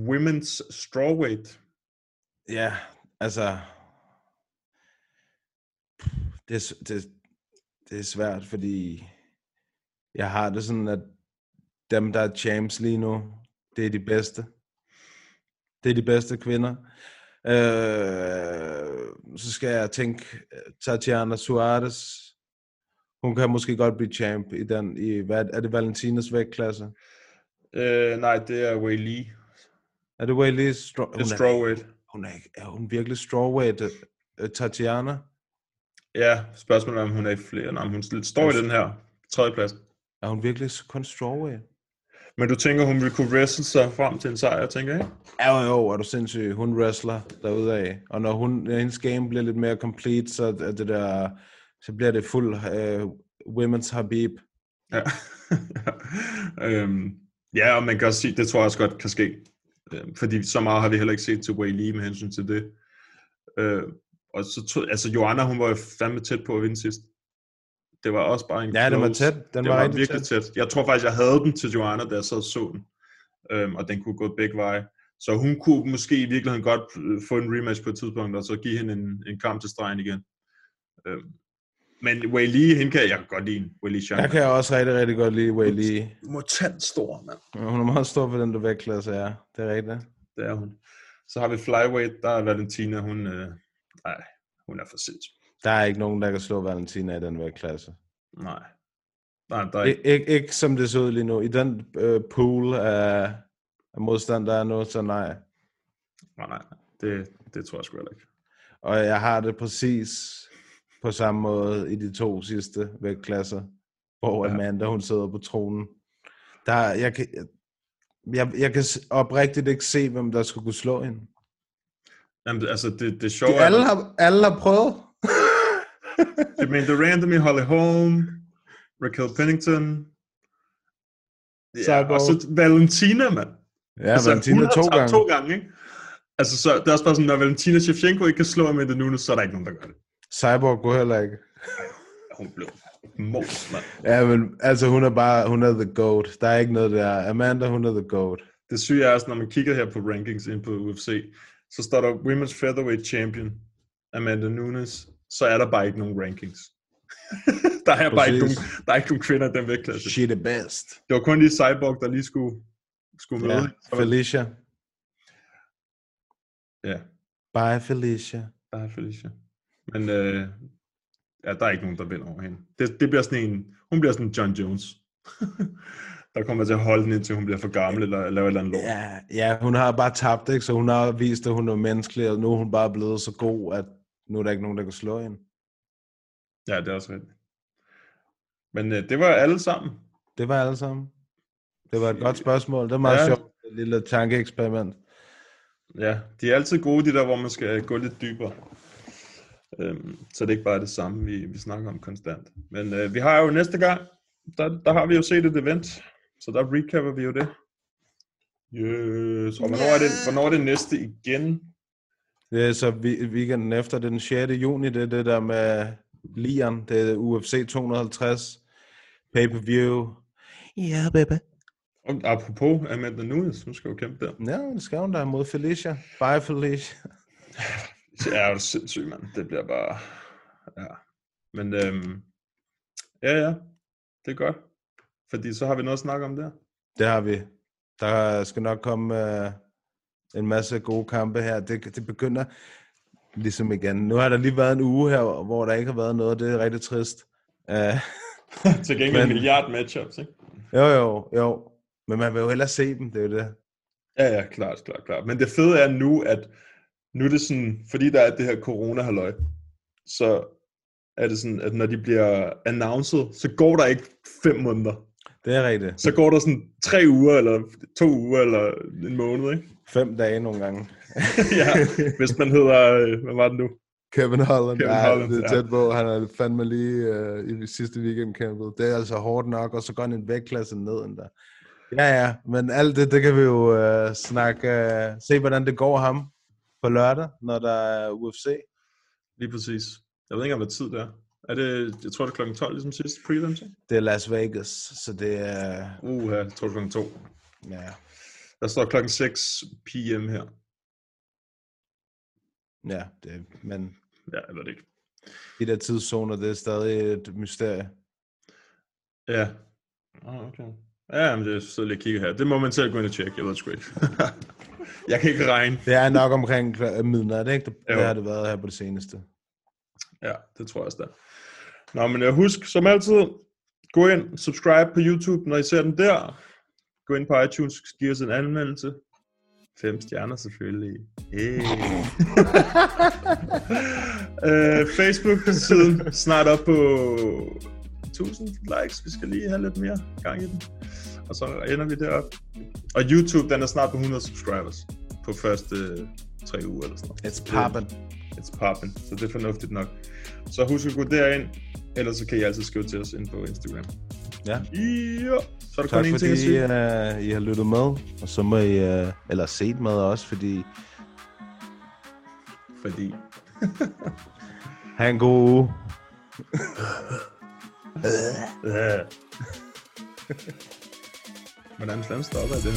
Speaker 1: Women's Strawweight.
Speaker 2: Ja, altså... Det er, det, det er svært, fordi jeg har det sådan, at dem, der er champs lige nu, det er de bedste. Det er de bedste kvinder. Øh, så skal jeg tænke, Tatiana Suarez, hun kan måske godt blive champ i den, i, hvad, er det Valentinas vægtklasse?
Speaker 1: Øh, nej, det er Wei Lee.
Speaker 2: Er det Whaley? Stro-
Speaker 1: Det er strawweight.
Speaker 2: Hun er, er hun virkelig strawweight, uh, Tatiana?
Speaker 1: Ja, spørgsmålet er, om hun er i flere. Nej, hun står i den her tredjeplads.
Speaker 2: Er hun virkelig kun strawweight?
Speaker 1: Men du tænker, hun vil kunne wrestle sig frem til en sejr, tænker jeg?
Speaker 2: Ja, jo, jo, er du sindssyg. Hun wrestler derudaf. Og når, hun, når hendes game bliver lidt mere complete, så, er det der, så bliver det fuld uh, women's Habib.
Speaker 1: Ja. [laughs] øhm, ja, og man kan også sige, det tror jeg også godt kan ske. Øhm, fordi så meget har vi heller ikke set til Wei Lee med hensyn til det. Øh, og så tog, altså Joanna, hun var jo fandme tæt på at vinde sidst. Det var også bare en
Speaker 2: Ja, den var
Speaker 1: close-
Speaker 2: tæt. Den
Speaker 1: det
Speaker 2: var
Speaker 1: var
Speaker 2: rigtig
Speaker 1: virkelig tæt. Jeg tror faktisk, jeg havde den til Joanna, da jeg sad og så den. Øhm, og den kunne gå begge veje. Så hun kunne måske i virkeligheden godt øh, få en rematch på et tidspunkt, og så give hende en, en kamp til stregen igen. Øhm, men Wei Lee, hende kan jeg godt lide. Wei Lee.
Speaker 2: Jeg kan også rigtig, rigtig godt lide Whaley.
Speaker 1: Mutant stor, mand.
Speaker 2: Hun er meget stor for den der vægtklasse, ja. Det er rigtigt.
Speaker 1: Det er hun. Så har vi flyweight, der er Valentina, hun, øh, nej, hun er for sindssyg.
Speaker 2: Der er ikke nogen, der kan slå Valentina i den vægtklasse.
Speaker 1: Nej. Nej, der er
Speaker 2: Ik-
Speaker 1: ikke.
Speaker 2: ikke, ikke som det ser ud lige nu. I den øh, pool af, af modstand, der er nu, så nej.
Speaker 1: Nej, nej, det, det tror jeg sgu ikke.
Speaker 2: Og jeg har det præcis på samme måde i de to sidste vægtklasser, hvor
Speaker 1: Ja.
Speaker 2: Amanda hun sidder på tronen. Der, jeg, kan, jeg, jeg kan oprigtigt ikke se, hvem der skulle kunne slå hende.
Speaker 1: Jamen, altså, det, det sjove
Speaker 2: De, alle, har, alle har prøvet. [laughs]
Speaker 1: Det men The Randomly, Holly Holm, Raquel Pennington, ja,
Speaker 2: Cyborg.
Speaker 1: og så Valentina, mand.
Speaker 2: Ja, Valentina
Speaker 1: hun har
Speaker 2: to gange.
Speaker 1: to gange, ikke? Altså, så det er også bare sådan, når Valentina Shevchenko ikke kan slå Amanda Nunes, så er der ikke nogen, der gør det.
Speaker 2: Cyborg kunne heller ikke.
Speaker 1: Hun blev Mors, mand.
Speaker 2: Ja, men altså, hun er bare, hun er the goat. Der er ikke noget der. Amanda, hun er the goat.
Speaker 1: Det syge er også, når man kigger her på rankings ind på UFC, så står der Women's Featherweight Champion, Amanda Nunes, så er der bare ikke nogen rankings. [laughs] der, er bare ikke nogen,
Speaker 2: Præcis.
Speaker 1: der er ikke nogen kvinder i den vægtklasse.
Speaker 2: She the best.
Speaker 1: Det var kun lige Cyborg, der lige skulle, skulle møde.
Speaker 2: Ja, Felicia.
Speaker 1: Ja,
Speaker 2: Bye, Felicia.
Speaker 1: er Felicia. Men øh, ja, der er ikke nogen, der vinder over hende. Det, det bliver sådan en, hun bliver sådan John Jones. [laughs] der kommer til at holde hende, indtil hun bliver for gammel, eller lave et eller andet lort.
Speaker 2: Ja, ja, hun har bare tabt, ikke? Så hun har vist, at hun er menneskelig, og nu er hun bare blevet så god, at nu er der ikke nogen, der kan slå hende.
Speaker 1: Ja, det er også rigtigt. Men øh, det var alle sammen.
Speaker 2: Det var alle sammen. Det var et godt spørgsmål. Det er meget
Speaker 1: ja.
Speaker 2: sjovt. Et lille tankeeksperiment.
Speaker 1: Ja, de er altid gode, de der, hvor man skal gå lidt dybere. Øhm, så det er ikke bare det samme, vi, vi snakker om konstant. Men øh, vi har jo næste gang, der, der har vi jo set et event, så der recapper vi jo det. Yes. Og hvornår, er det, hvornår er det næste igen?
Speaker 2: Det er så vi- weekenden efter, det er den 6. juni, det er det der med Lian, det er UFC 250, pay-per-view. Ja, yeah, baby.
Speaker 1: Og apropos Amanda Nunes, nu skal jo kæmpe der.
Speaker 2: Ja, det skal hun da mod Felicia. Bye, Felicia.
Speaker 1: Det er jo sindssygt, mand. Det bliver bare... Ja. Men øhm, ja, ja. Det er godt. Fordi så har vi noget at snakke om der.
Speaker 2: Det har vi. Der skal nok komme uh, en masse gode kampe her. Det, det begynder ligesom igen. Nu har der lige været en uge her, hvor der ikke har været noget. Det er rigtig trist. Uh, [laughs]
Speaker 1: Til gengæld en milliard matchups, ikke?
Speaker 2: Jo, jo, jo. Men man vil jo hellere se dem, det er jo det.
Speaker 1: Ja, ja, klart, klart, klart. Men det fede er nu, at nu er det sådan, fordi der er det her corona halløj, så er det sådan, at når de bliver announced, så går der ikke fem måneder.
Speaker 2: Det er rigtigt.
Speaker 1: Så går der sådan tre uger, eller to uger, eller en måned, ikke?
Speaker 2: Fem dage nogle gange. [laughs]
Speaker 1: ja, hvis man hedder, øh, hvad var det nu?
Speaker 2: Kevin Holland,
Speaker 1: Kevin
Speaker 2: ja,
Speaker 1: Holland,
Speaker 2: det er
Speaker 1: ja.
Speaker 2: tæt på. Han er fandme lige uh, i sidste weekend kæmpet. Det er altså hårdt nok, og så går han en vægtklasse ned endda. Ja, ja, men alt det, det kan vi jo uh, snakke, uh, se hvordan det går ham på lørdag, når der er UFC.
Speaker 1: Lige præcis. Jeg ved ikke, om hvad tid det er. Er det, jeg tror, det er klokken 12, ligesom sidste prelims, ikke?
Speaker 2: Det er Las Vegas, så det er...
Speaker 1: Uh, jeg tror, det er klokken 2.
Speaker 2: Ja,
Speaker 1: Der står klokken 6 p.m. her.
Speaker 2: ja det, men
Speaker 1: Ja, jeg ved det ikke.
Speaker 2: de der tidszoner, det er stadig et mysterie.
Speaker 1: Ja. Oh, okay. Ja, men det så lige kigge her. Det må man selv gå ind og tjekke. Jeg ved det sgu ikke. [laughs] jeg kan ikke regne.
Speaker 2: Det er nok omkring midnat, ikke? Det,
Speaker 1: Jo.
Speaker 2: det har det været her på det seneste.
Speaker 1: Ja, det tror jeg også, der. Nå, men jeg husk, som altid, gå ind, subscribe på YouTube, når I ser den der. Gå ind på iTunes, giv os en anmeldelse. Fem stjerner selvfølgelig. Hey. [laughs] øh, Facebook-siden snart op på 1000 likes. Vi skal lige have lidt mere gang i den. Og så ender vi derop. Og YouTube, den er snart på 100 subscribers på første øh, tre uger eller sådan noget.
Speaker 2: It's poppin'.
Speaker 1: It's poppin', så det er fornuftigt nok. Så husk at gå derind, ellers så kan I altid skrive til os ind på Instagram.
Speaker 2: Ja.
Speaker 1: Ja, så er der kun
Speaker 2: Tak
Speaker 1: en ting at sige.
Speaker 2: uh, I har lyttet med, og så må I, uh, eller set med også, fordi
Speaker 1: Fordi... [laughs]
Speaker 2: ha' en god uge. [laughs]
Speaker 1: Hvordan fanden stopper det nu?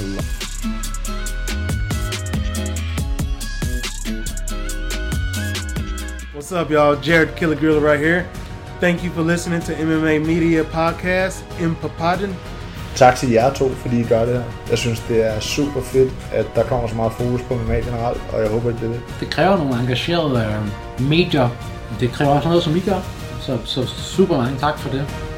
Speaker 8: What's up, y'all? Jared Killer Gorilla right here. Thank you for listening to MMA Media Podcast in Papadon.
Speaker 9: Tak til jer to, fordi I gør det her. Jeg synes, det er super fedt, at der kommer så meget fokus på MMA generelt, og jeg håber, at det er det.
Speaker 10: Det kræver nogle engagerede øh, medier. Det kræver også noget, som I gør. Så, så super mange tak for det.